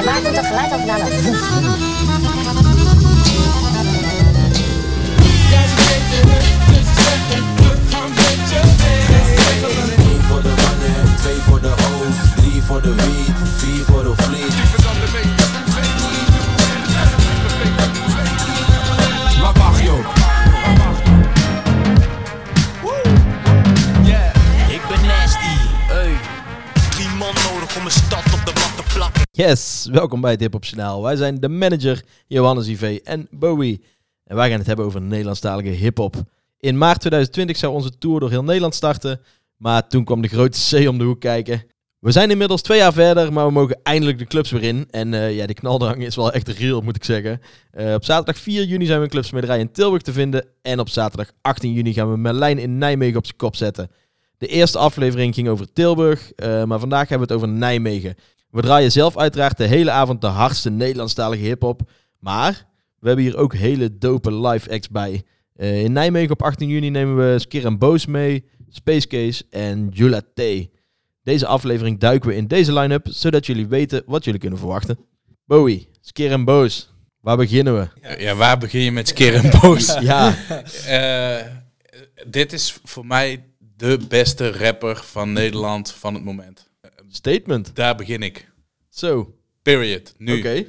En komt dat geluid vandaan? Eén voor de mannen, twee voor de de weed. Yes, welkom bij het Hip Hop Journaal. Wij zijn de manager Johannes IV en Bowie. En wij gaan het hebben over Nederlandstalige hip-hop. In maart 2020 zou onze tour door heel Nederland starten. Maar toen kwam de grote C om de hoek kijken. We zijn inmiddels twee jaar verder, maar we mogen eindelijk de clubs weer in. En eh, ja, die knaldrang is wel echt real, moet ik zeggen. Eh, op zaterdag 4 juni zijn we in Clubsmederij in Tilburg te vinden. En op zaterdag 18 juni gaan we Merlijn in Nijmegen op zijn kop zetten. De eerste aflevering ging over Tilburg, eh, maar vandaag hebben we het over Nijmegen. We draaien zelf uiteraard de hele avond de hardste Nederlandstalige hip-hop. Maar we hebben hier ook hele dope live acts bij. Eh, in Nijmegen op 18 juni nemen we Skir en Boos mee, Space Case en Jula T. Deze aflevering duiken we in deze line-up, zodat jullie weten wat jullie kunnen verwachten. Bowie, Skir en Boos, waar beginnen we? Ja, waar begin je met Skir en Boos? Ja, Eh, dit is voor mij de beste rapper van Nederland van het moment. Statement. Daar begin ik. Zo, Period. Nu. oké.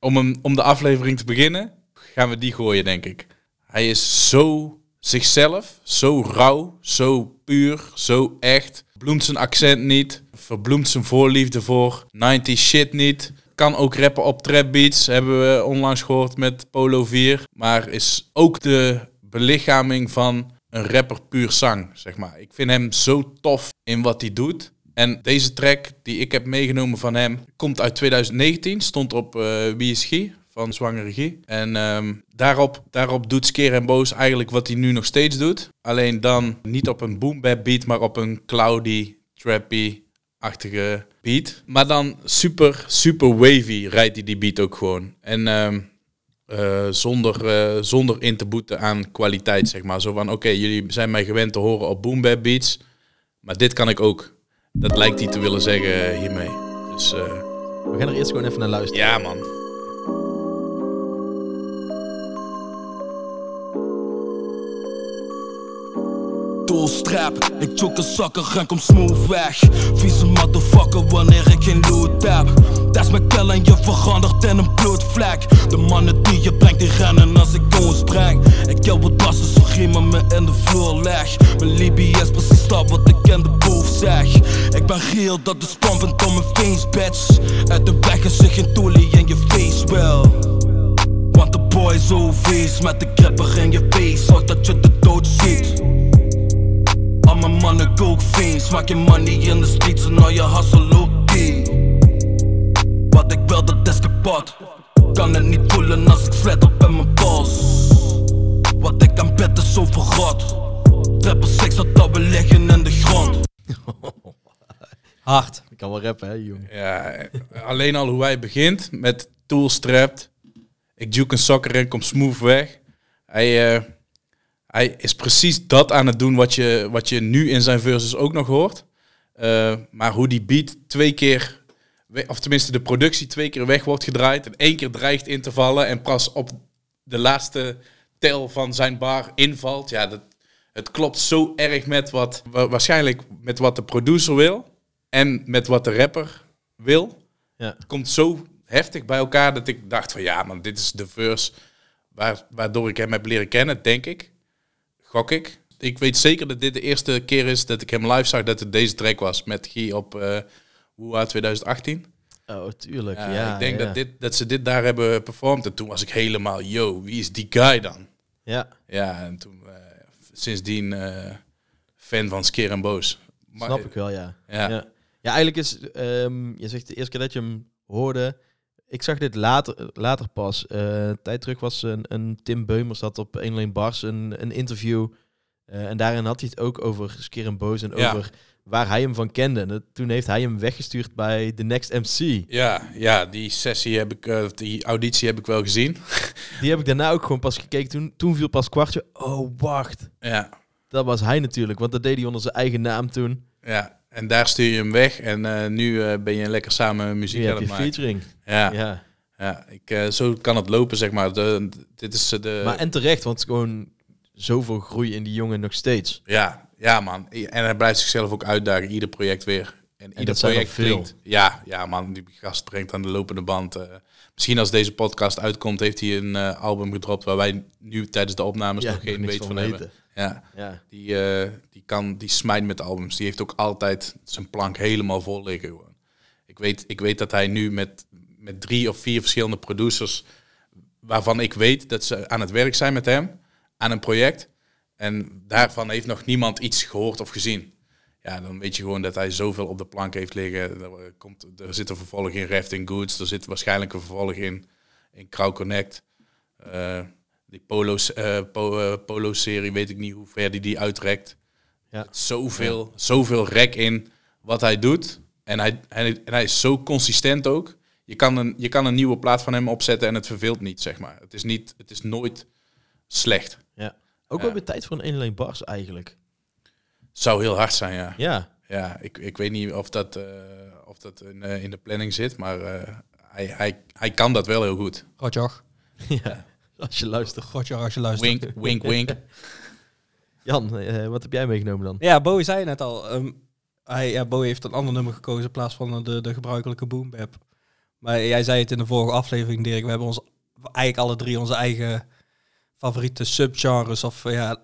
Om, hem, om de aflevering te beginnen, gaan we die gooien, denk ik. Hij is zo zichzelf, zo rauw, zo puur, zo echt. Bloemt zijn accent niet, verbloemt zijn voorliefde voor 90 shit niet. Kan ook rappen op trap beats, hebben we onlangs gehoord met Polo 4. Maar is ook de belichaming van een rapper puur zang, zeg maar. Ik vind hem zo tof in wat hij doet. En deze track die ik heb meegenomen van hem komt uit 2019. Stond op eh Wie is Guy van Zwangere Guy. En ehm, daarop, daarop doet Skeer en Boos eigenlijk wat hij nu nog steeds doet. Alleen dan niet op een boom bap beat, maar op een cloudy, trappy-achtige beat. Maar dan super, super wavy rijdt hij die beat ook gewoon. En ehm, eh, zonder, eh, zonder in te boeten aan kwaliteit, zeg maar. Zo van, oké, jullie zijn mij gewend te horen op boom bap beats. Maar dit kan ik ook. Dat lijkt hij te willen zeggen hiermee. Dus eh, We gaan er eerst gewoon even naar luisteren. ja, man. Ik choke een zakker en kom smooth weg. Vieze motherfucker wanneer ik geen loot heb. Dat is mijn kel en je verandert in een bloedvlek. De mannen die je brengt, die rennen als ik ons breng. Ik kill wat wassen, zo riemen me in de vloer leg. Mijn Libby is precies dat wat ik in de boef zeg. Ik ben real, dat is pompend om mijn face, bitch. Uit de weg is er geen toelie in je face, wel. Want de boy zo vies met de gripper in je face, zorg dat je de dood ziet. Mijn mannen coke fiends, maak je money in de streets en al je hustle low-key. Wat ik wil, dat is kapot. Kan het niet voelen als ik sweat op in mijn pols. Wat ik aan bed is zo verrot. Trapper seks dat we liggen in de grond. Hard. Ik kan wel rappen, hè, jongen. Ja, alleen al hoe hij begint met toolstrapped. Ik juke een sokker en kom smooth weg. Hij, eh, hij is precies dat aan het doen wat je, wat je nu in zijn verses ook nog hoort. Eh, maar hoe die beat twee keer, of tenminste de productie twee keer weg wordt gedraaid en één keer dreigt in te vallen en pas op de laatste tel van zijn bar invalt. Ja, dat, het klopt zo erg met wat, wa- waarschijnlijk met wat de producer wil en met wat de rapper wil. Ja. Het komt zo heftig bij elkaar dat ik dacht van ja, man, dit is de verse waar, waardoor ik hem heb leren kennen, denk ik. Gok ik. Ik weet zeker dat dit de eerste keer is dat ik hem live zag dat het deze track was met Guy op eh WOA 2018. Oh, tuurlijk. Ja, ja, ik denk ja. Dat, dit, dat ze dit daar hebben performed en toen was ik helemaal, yo, wie is die guy dan? Ja, Ja, en toen eh, sindsdien eh, fan van Skeer en Boos. Maar- snap ik wel, ja. Ja. Ja, ja eigenlijk is, ehm, je zegt de eerste keer dat je hem hoorde, ik zag dit later, later pas. Een tijd terug was een, een Tim Beumers had op 101 Bars een, een interview. eh, en daarin had hij het ook over Skir en Boos en Ja. over waar hij hem van kende. En dat- toen heeft hij hem weggestuurd bij The Next MC. Ja, ja, die sessie heb ik, eh, die auditie heb ik wel gezien. Die heb ik daarna ook gewoon pas gekeken. Toen, toen viel pas kwartje. Oh, wacht. Ja, Dat was hij natuurlijk, want dat deed hij onder zijn eigen naam toen. ja, En daar stuur je hem weg. En eh, nu eh, ben je lekker samen muziek Nu aan het maken. featuring. Ja, Ja. ja. Ik, eh, zo kan het lopen, zeg maar. De, dit is de... Maar en terecht, want gewoon zoveel groei in die jongen nog steeds. Ja, ja, man. En hij blijft zichzelf ook uitdagen. Ieder project weer. En ieder er project klinkt. Ja, ja, man. Die gast brengt aan de lopende band. misschien als deze podcast uitkomt, heeft hij een album gedropt waar wij nu tijdens de opnames nog geen weet van hebben. Ja, Ja. die, eh, die kan, die smijt met albums. Die heeft ook altijd zijn plank helemaal vol liggen. Gewoon. Ik, weet, ik weet dat hij nu met, met drie of vier verschillende producers, waarvan ik weet dat ze aan het werk zijn met hem, aan een project. En daarvan heeft nog niemand iets gehoord of gezien. Ja, dan weet je gewoon dat hij zoveel op de plank heeft liggen. Er, komt, er zit een vervolg in Rafting Goods. Er zit waarschijnlijk een vervolg in, in Crow Connect. Eh, die polo's, eh, po- eh, polo-serie weet ik niet hoe ver die die uitrekt. Ja. Er zit Zoveel, zoveel rek in wat hij doet. En hij, hij, en hij is zo consistent ook. Je kan, een, je kan een nieuwe plaat van hem opzetten en het verveelt niet, zeg maar. Het is, niet, het is nooit slecht. ja. Ook Ja. wel weer tijd voor een 1 alleen bars eigenlijk. Zou heel hard zijn, ja. Ja. Ja, ik, ik weet niet of dat, eh, of dat in, eh, in de planning zit, maar eh, hij, hij, hij kan dat wel heel goed. Rotjoch. ja. Als je luistert. Rotjoch als je luistert. Wink, wink, wink. Jan, eh, wat heb jij meegenomen dan? Ja, Bowie zei net al. ehm, hij, ja, Bowie heeft een ander nummer gekozen in plaats van de, de gebruikelijke boom bap. Maar jij zei het in de vorige aflevering, Dirk. We hebben ons eigenlijk alle drie onze eigen favoriete subgenres of ja,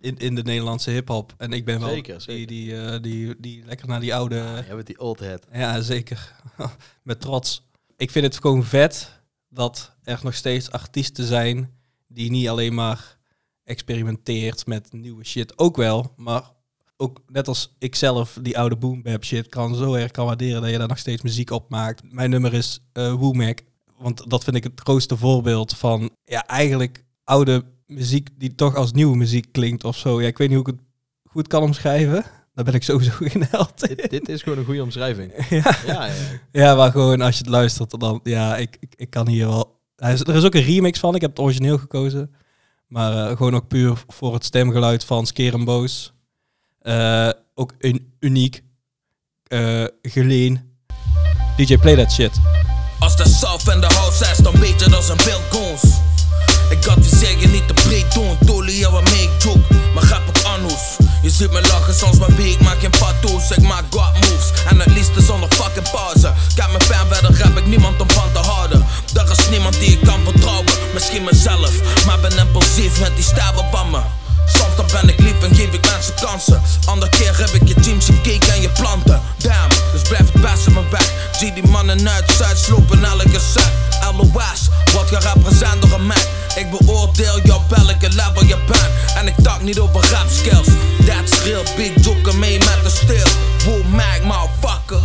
in, in de Nederlandse hip-hop. En ik ben wel Zeker, die, zeker. die, eh, die, die lekker naar die oude. Ja, met die old head. Ja, zeker. Met trots. Ik vind het gewoon vet dat er nog steeds artiesten zijn die niet alleen maar experimenteert met nieuwe shit. Ook wel, maar ook net als ik zelf die oude boom bap shit kan zo erg kan waarderen dat je daar nog steeds muziek op maakt. Mijn nummer is eh Womack, want dat vind ik het grootste voorbeeld van ja, eigenlijk oude muziek die toch als nieuwe muziek klinkt of zo. Ja, ik weet niet hoe ik het goed kan omschrijven. Daar ben ik sowieso geen held in. dit, dit is gewoon een goede omschrijving. Ja. Ja, ja. Ja, maar gewoon als je het luistert, dan ja, ik, ik, ik kan hier wel. Er is ook een remix van. Ik heb het origineel gekozen. Maar eh, gewoon ook puur voor het stemgeluid van Skerenboos. Eh ook een uniek. eh geleen. DJ Play That Shit. Als de South en de house is, dan je dat zijn veel goons. Ik adviseer je niet te breed doen, Tolly ja wat mee joke, maar grap. Je ziet me lachen soms maar ik maak geen patoes, ik maak god moves. En het liefste zonder fucking pauze. Kijk me fan verder heb ik niemand om van te houden. Er is niemand die ik kan vertrouwen, misschien mezelf. Maar ben impulsief met die me. Soms dan ben ik lief en geef ik mensen kansen. Andere keer heb ik je teams gekeken en je planten. Damn, dus blijf het beste me weg. Zie die mannen uit Zuid slopen elke set. LOS, wat gerepresenteerd door een Mac. Ik beoordeel je op welke level je bent. En ik tak niet over rap skills. That's real, big joker mee met de stil. Woo Mac, motherfucker.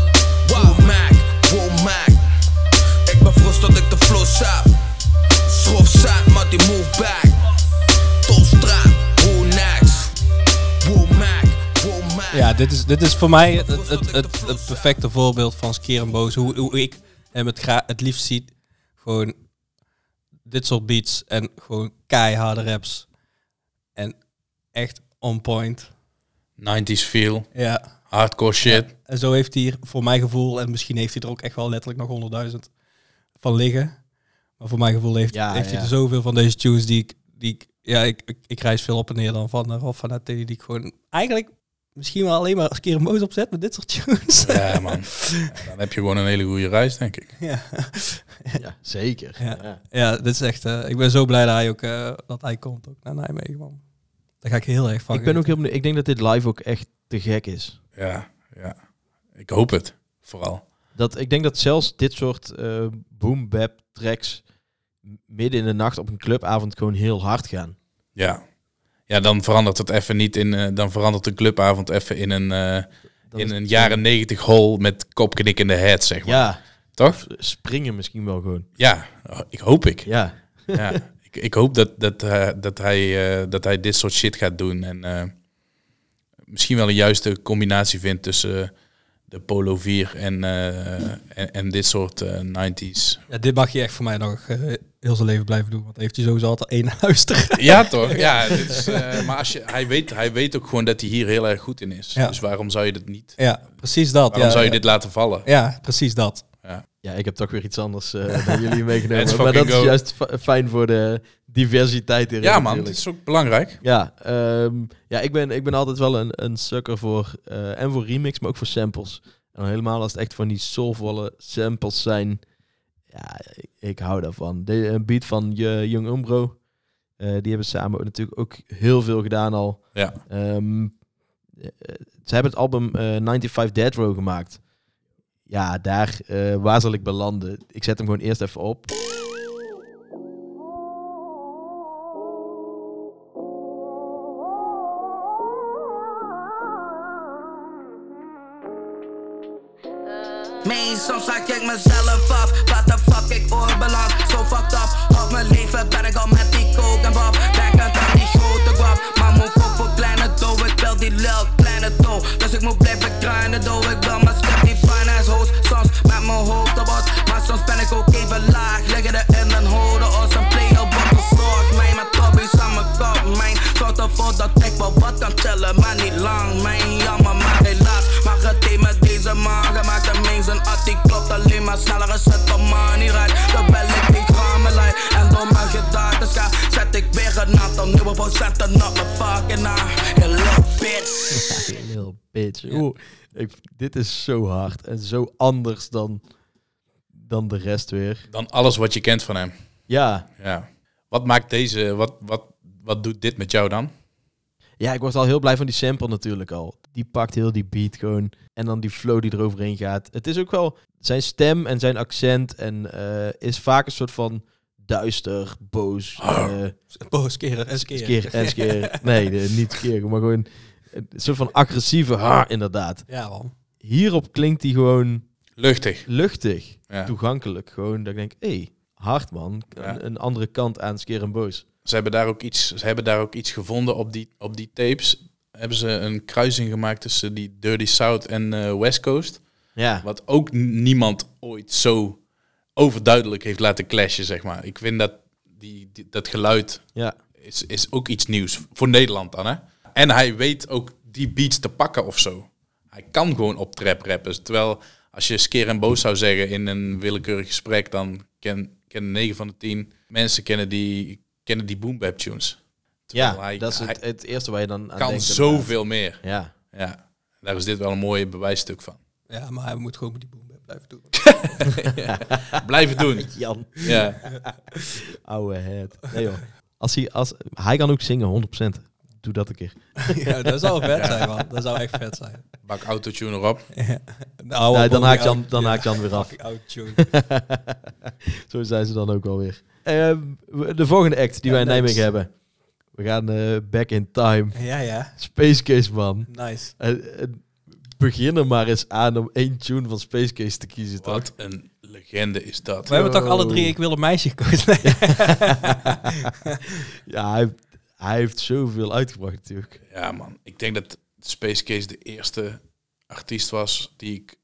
Wow Mac, wow Mac. Ik ben vroeg dat ik de flow heb. Schroef zet, maar die move back. Tolstraat, who next? Woo Mac. Ja, dit is, dit is voor mij het, het, het, perfecte voorbeeld van Skerenboos. Hoe, hoe ik hem het, het liefst zie. Gewoon dit soort beats en gewoon keiharde raps. En echt on point. 90s feel, Ja. hardcore shit. En zo heeft hij hier, voor mijn gevoel, en misschien heeft hij er ook echt wel letterlijk nog honderdduizend van liggen. Maar voor mijn gevoel heeft, Ja, heeft hij er zoveel van deze tunes die ik, die ik ja, ik, ik, ik reis veel op en neer dan van uh, of van dat die ik gewoon eigenlijk misschien wel alleen maar als keer een moos opzet met dit soort tunes. Ja, man. Ja, dan heb je gewoon een hele goede reis, denk ik. ja. Ja, zeker. Ja. Ja. ja, dit is echt, eh, ik ben zo blij dat hij ook, eh, dat hij komt ook naar Nijmegen, man. Daar ga ik heel erg van Ik ben ook heel benieuwd. Ik denk dat dit live ook echt te gek is. Ja, ja. Ik hoop het, vooral. Dat, ik denk dat zelfs dit soort eh boom bap tracks midden in de nacht op een clubavond gewoon heel hard gaan. Ja. Ja, dan verandert het even niet in... eh, dan verandert de clubavond even in een, eh, in een jaren negentig hol met kopknikkende head, zeg maar. Ja, Toch? springen misschien wel gewoon. Ja, ik hoop ik. Ja, ja. ik, ik hoop dat, dat, eh, dat, hij, dat hij dit soort shit gaat doen. En misschien wel een juiste combinatie vindt tussen de Polo 4 en, eh, en, en dit soort eh, 90s. Ja, dit mag je echt voor mij nog eh, heel zijn leven blijven doen. Want heeft hij sowieso altijd één huis te Ja, toch? Ja, dit is, eh, maar als je, hij, weet, hij weet ook gewoon dat hij hier heel erg goed in is. Ja. Dus waarom zou je dit niet? Ja, precies dat. Waarom ja, zou je ja. dit laten vallen? Ja, precies dat. Ja, ik heb toch weer iets anders eh, dan jullie meegenomen. Maar dat is juist fi- fijn voor de diversiteit erin Ja, man, natuurlijk. dit is ook belangrijk. Ja, ehm, ja ik, ben, ik ben altijd wel een, een sucker voor, eh, en voor remix, maar ook voor samples. En helemaal als het echt van die soulvolle samples zijn. Ja, ik, ik hou daarvan. De een beat van je Young Umbro, eh, die hebben samen natuurlijk ook heel veel gedaan al. Ja. Ehm, eh, ze hebben het album eh 95 Dead Row gemaakt. Ja, daar, waar zal ik belanden? Ik zet hem gewoon eerst even op. Meen, soms raak ik mezelf af. Wat de fuck ik oorbeland. Zo fucked up. Op mijn leven ben ik al met die coke en pap. Denkend aan die grote guap. Maar moet op voor kleine dough. Ik wil die lil kleine dough. Dus ik moet blijven grinden dough. Ik wil mijn step die fine ass hoes. Soms met mijn hoofd op wat. Maar soms ben ik ook even laag. Liggen erin en houden ons een play op wat verzorg. Mijn met toppies aan mijn kop. Mijn zorgt ervoor dat ik wel wat kan tellen. Maar niet lang. Mijn jammer, maar sneller. Is het van money right. Dan bel ik die gramelijn. En door mijn gedachten ga. Zet ik weer een aantal nieuwe procenten op mijn fucking na. Hello bitch. Lil bitch. Oeh, ik, dit is zo hard en zo anders dan, dan de rest weer. Dan alles wat je kent van hem. Ja, Ja. Wat maakt deze, wat, wat, wat doet dit met jou dan? Ja, ik was al heel blij van die sample natuurlijk al. Die pakt heel die beat gewoon en dan die flow die eroverheen gaat. Het is ook wel zijn stem en zijn accent en eh, is vaak een soort van duister, boos. eh, Boos keren en skeren. skeer en skeer. Nee, de- niet skeren, maar gewoon een soort van agressieve ha, inderdaad. Ja, man. Hierop klinkt hij gewoon Luchtig. luchtig. Ja. toegankelijk. Gewoon dat ik denk, hé, hey, hard man. Ja. Een, een andere kant aan Skeer en Boos. Ze hebben daar ook iets, ze hebben daar ook iets gevonden op die, op die tapes. Hebben ze een kruising gemaakt tussen die Dirty South en eh, West Coast. Ja, Wat ook niemand ooit zo overduidelijk heeft laten clashen, zeg maar. Ik vind dat die, die- dat geluid ja, is, is ook iets nieuws. Voor Nederland dan, hè. En hij weet ook die beats te pakken of zo. Hij kan gewoon op trap rappen. Terwijl als je skeer en boos zou zeggen in een willekeurig gesprek, dan ken, kennen 9 van de 10 mensen kennen die, kennen die boom bap tunes. Terwijl ja hij, dat is hij het, het eerste waar je dan aan kan denkt. inderdaad. zoveel meer. Ja, Ja, daar is dit wel een mooi bewijsstuk van. Ja, maar hij moet gewoon met die boom blijven doen. Blijven doen. Jan, Ja. ouwe head. Nee joh. Als hij, als, hij kan ook zingen, 100%. Doe dat een keer. ja, dat zou vet zijn, man. Dat zou echt vet zijn. Bak autotune erop. Nou, Nee, dan Jan, out- dan ja, haakt Jan weer af. Zo zijn ze dan ook alweer. Ehm, de volgende act die Ja, wij in next. Nijmegen hebben. We gaan eh, back in time. Ja, ja. Space Case, man. Nice. Eh, begin er maar eens aan om één tune van Space Case te kiezen, toch? Wat een legende is dat. We hebben toch alle drie Ik wil een meisje gekozen? Ja, hij, hij heeft zoveel uitgebracht natuurlijk. Ja, man. Ik denk dat Space Case de eerste artiest was die ik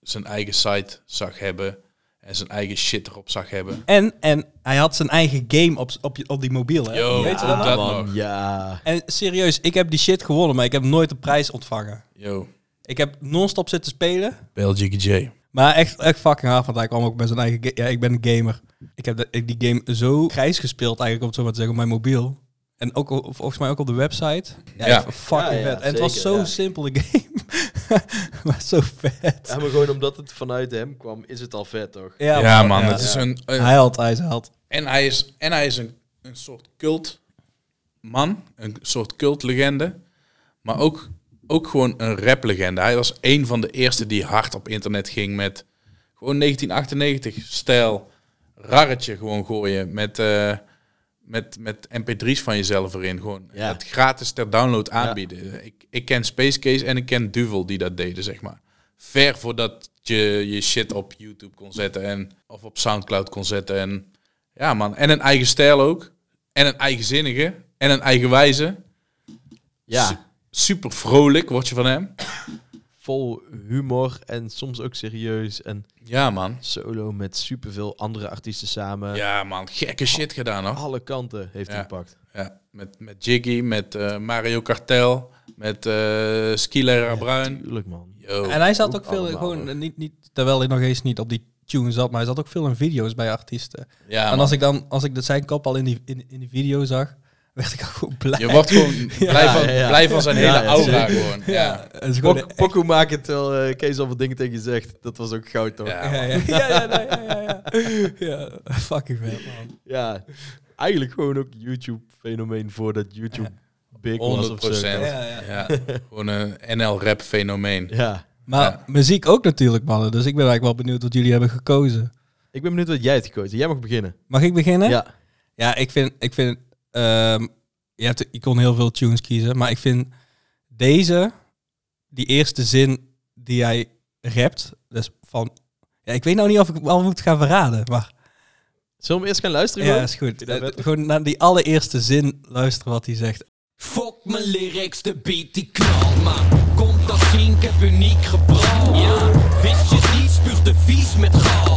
zijn eigen site zag hebben en zijn eigen shit erop zag hebben. En, en hij had zijn eigen game op, op, op die mobiel, hè? Yo, Weet je ja, dat nog? dat man, nog. Ja. En serieus, ik heb die shit gewonnen, maar ik heb nooit een prijs ontvangen. Yo, Ik heb non-stop zitten spelen. Belgique J. Maar echt, echt fucking hard, want hij kwam ook met zijn eigen... Ja, ik ben een gamer. Ik heb de, ik die game zo grijs gespeeld, eigenlijk om het zo maar te zeggen, op mijn mobiel. En ook volgens mij ook op de website. Ja, Ja. fucking Ja, ja, vet. En het was zo ja. simpele game. maar zo vet. ja, maar gewoon omdat het vanuit hem kwam, is het al vet, toch? Ja, man. ja. Het is een, een- Hij had, hij had. en hij is, en hij is een, een soort cult man, een soort cultlegende, maar ook, ook gewoon een raplegende. Hij was een van de eerste die hard op internet ging met gewoon 1998 stijl, rarretje gewoon gooien met, eh, met, met mp3's van jezelf erin. Gewoon Ja. het gratis ter download aanbieden. Ik, ik ken Space Case en ik ken Duvel die dat deden, zeg maar. Ver voordat je je shit op YouTube kon zetten en of op Soundcloud kon zetten. En ja, man. En een eigen stijl ook. En een eigenzinnige. En een eigen wijze. Su- Ja, super vrolijk word je van hem. Vol humor en soms ook serieus. En Ja, man. solo met superveel andere artiesten samen. Ja, man. Gekke shit gedaan, hoor. Alle kanten heeft hij Ja. gepakt. Ja, met, met Jiggy, met eh, Mario Kartel, met eh Skilera Bruin. Tuurlijk, man. Yo. En hij zat ook ook veel, gewoon, niet, niet, terwijl hij nog eens niet op die tune zat, maar hij zat ook veel in video's bij artiesten. Ja, en man. als ik dan, als ik de, zijn kop al in die, in, in die video zag, werd ik ook gewoon blij. Je wordt gewoon blij, van, ja, ja. blij van zijn Ja, hele ja, aura zeker. gewoon. Ja. Pok, Poku maakt het terwijl eh, Kees al wat dingen tegen je zegt. Dat was ook goud, toch? Ja, Ja, ja, ja, ja, nee, ja, ja, ja. ja. Fucking vet, man. Ja, eigenlijk gewoon ook YouTube-fenomeen voordat YouTube big was of 100%. zo. Ja, ja. Ja, gewoon een NL-rap fenomeen. Ja. Maar Ja. muziek ook natuurlijk, mannen. Dus ik ben eigenlijk wel benieuwd wat jullie hebben gekozen. Ik ben benieuwd wat jij hebt gekozen. Jij mag beginnen. Mag ik beginnen? Ja. Ja, ik vind, ik vind ehm, je, hebt, je kon heel veel tunes kiezen, maar ik vind deze, die eerste zin die hij rapt, dus van, ja, ik weet nou niet of ik al moet gaan verraden, maar Zullen we hem eerst gaan luisteren? ja, gewoon? is goed. Eh, gewoon naar die allereerste zin luisteren wat hij zegt. Fuck mijn lyrics, de beat die knalt Maar komt dat zien, ik heb uniek gebrand Ja, wist je niet, spuugt de vies met gal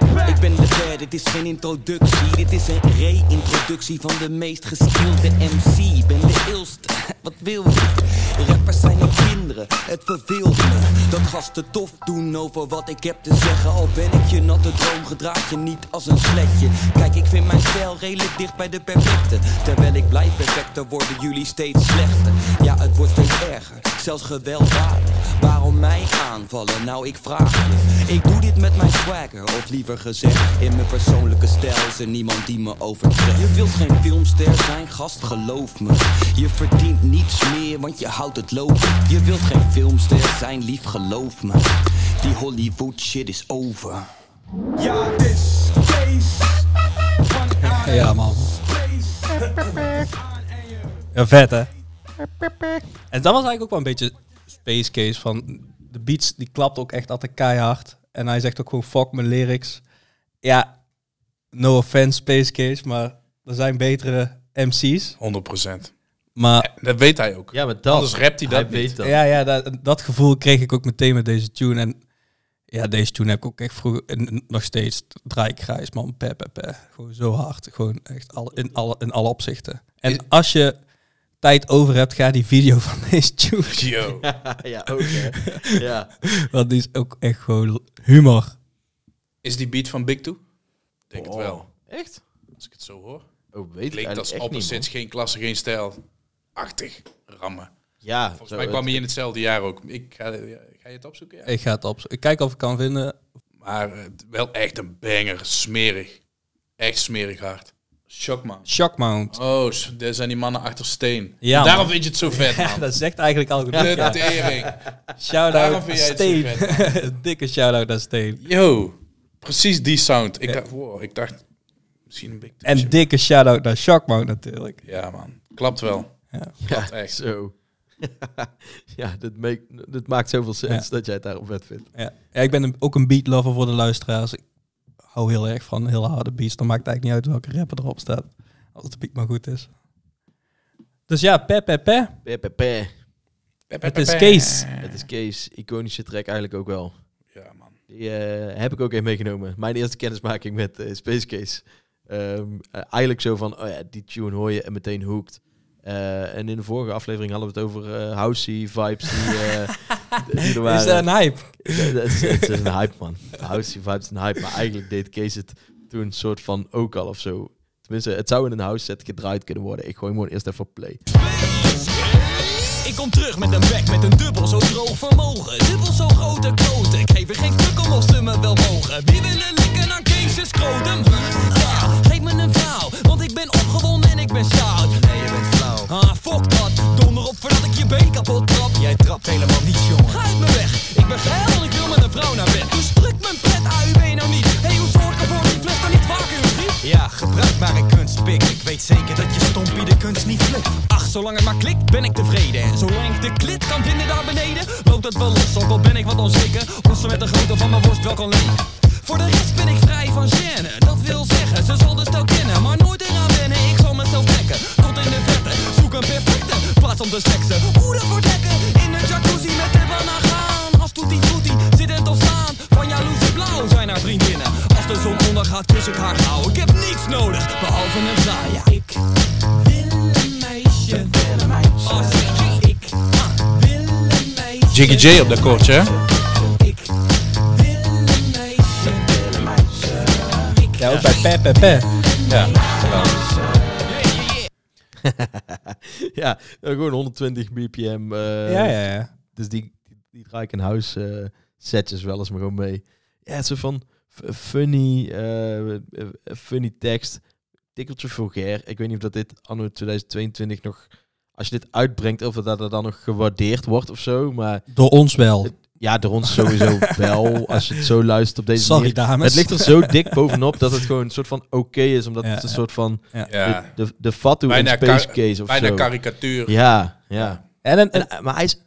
Ik ben de derde, dit is geen introductie. Dit is een re-introductie van de meest geskilde MC. Ik ben de ilste, wat wil je? Rappers zijn ook kinderen, het verveelt me. Dat gasten tof doen over wat ik heb te zeggen. Al ben ik je natte droom, gedraag je niet als een sletje. Kijk, ik vind mijn stijl redelijk dicht bij de perfecte. Terwijl ik blijf perfecter, worden jullie steeds slechter. Ja, het wordt steeds erger, zelfs gewelddadig. Waarom mij aanvallen? Nou, ik vraag je. Ik doe dit met mijn swagger, of liever gezegd, in mijn persoonlijke stijl is er niemand die me overtreft. Je wilt geen filmster zijn, gast, geloof me. Je verdient niets meer, want je houdt het lopen. Je wilt geen filmster zijn, lief, geloof me. Die Hollywood shit is over. Ja, het is Kees van outer Ja, man. space. Ja, vet hè? En dat was eigenlijk ook wel een beetje space case van de beats die klapt ook echt altijd keihard. En hij zegt ook gewoon fuck mijn lyrics. Ja, no offense space case, maar er zijn betere MC's. 100%. Maar Dat weet hij ook. Ja, maar dat. Anders rapt hij dat niet. weet dat. ja, ja dat, dat gevoel kreeg ik ook meteen met deze tune. En ja, deze tune heb ik ook echt vroeger, en nog steeds draai ik grijs man, pe, pe, pe. Gewoon zo hard. Gewoon echt al, in, alle, in alle opzichten. En als je tijd over hebt, ga die video van deze tune Yo. ja, ook hè. Ja. Want die is ook echt gewoon humor. Is die beat van Big Two? Denk Oh. het wel. Echt? Als ik het zo hoor. Oh, weet ik Klinkt als eigenlijk echt niet, opposites, man. geen klasse, geen stijl. Achtig. Rammen. Ja, Volgens mij kwam hij in hetzelfde jaar ook. Ik ga, ja, ga je het opzoeken? Ja. Ik ga het op. Ik kijk of ik kan vinden. Maar eh, wel echt een banger. Smerig. Echt smerig hard. Shock man. Shockmount. Oh, s- daar zijn die mannen achter steen. Ja, Daarom man. vind je het zo vet, Ja, man. dat zegt eigenlijk al genoeg. De Ja. tering. Shout-out Daarom vind jij het zo Steen. vet, Dikke shout-out naar Steen. Yo, precies die sound. Ik Ja. dacht, wow, ik dacht misschien een big En dikke shout-out naar Shockmount natuurlijk. Ja, man. Klapt wel. Ja. Klopt Ja, echt. zo. ja, dit, make, dit maakt zoveel sens dat jij het daarom vet vindt. Ja. ja, ik ben een- ook een beatlover voor de luisteraars. Ik hou heel erg van heel harde beats. Dan maakt het eigenlijk niet uit welke rapper erop staat. Als de beat maar goed is. Dus ja, pe, pe, pe. Pe, pe, pe. Het is Kees. Het is Kees, iconische track eigenlijk ook wel. Ja, man. Die eh, heb ik ook even meegenomen. Mijn eerste kennismaking met eh, Space Case. Ehm, eh, eigenlijk zo van, oh ja, die tune hoor je en meteen. Eh, en in de vorige aflevering hadden we het over housey vibes die, die er waren. Is dat een hype? Het is een hype, man. Housey vibes een hype. Maar eigenlijk deed Kees het toen een soort van ook al of zo. Tenminste, het zou in een house set gedraaid kunnen worden. Ik gooi hem gewoon eerst even op play. Ik kom terug met een bek met een dubbel zo droog vermogen. Dubbel zo grote kloten. Ik geef er geen fuck om of ze me wel mogen. Wie willen likken aan Kees' scrotum? Ja, geef me een vrouw, want ik ben opgewonden en ik ben stout. Nee, je bent flauw. Ah, fuck dat. Donder op voordat ik je been kapot trap. Jij trapt helemaal niet, jongen. Ga uit me weg. Ik ben geil en ik wil met een vrouw naar bed. Dus druk mijn pret AUB nou niet. Hey, hoe zorg ik ervoor niet? Ja, gebruik maar een kunstpik. Ik weet zeker dat je stompie de kunst niet flikt. Ach, zolang het maar klikt ben ik tevreden. En zolang ik de klit kan vinden daar beneden, loopt het wel los. Ook al ben ik wat onzeker, of ze met de grootte van mijn worst wel kan leven. Voor de rest ben ik vrij van gêne. Dat wil zeggen, ze zal de stel kennen, maar nooit eraan wennen. Ik zal mezelf trekken, tot in de verte. Zoek een perfecte plaats om te seksen. Hoe dat wordt lekker, in een jacuzzi met de banaan Jiggy J op dat koortje, hè? Ja, ook bij Pe Pe Pe. Ja. ja, eh, gewoon 120 bpm. eh, Ja, ja, ja. Dus die, die, die draai ik in huis eh, setjes wel eens maar gewoon mee. Ja, het is zo van funny, eh, eh, funny tekst, tikkeltje vulgair. Ik weet niet of dat dit anno 2022 nog, als je dit uitbrengt, of dat dat dan nog gewaardeerd wordt of zo. Maar Door ons wel. ja, door ons sowieso wel, als je het zo luistert op deze Sorry, manier. dames. Het ligt er zo dik bovenop dat het gewoon een soort van oké is, omdat Ja, het een ja. soort van Ja. de, de, de Fatu in Bijna, Space Case of bijna zo. karikatuur. Ja, ja. En, een, En, maar hij is,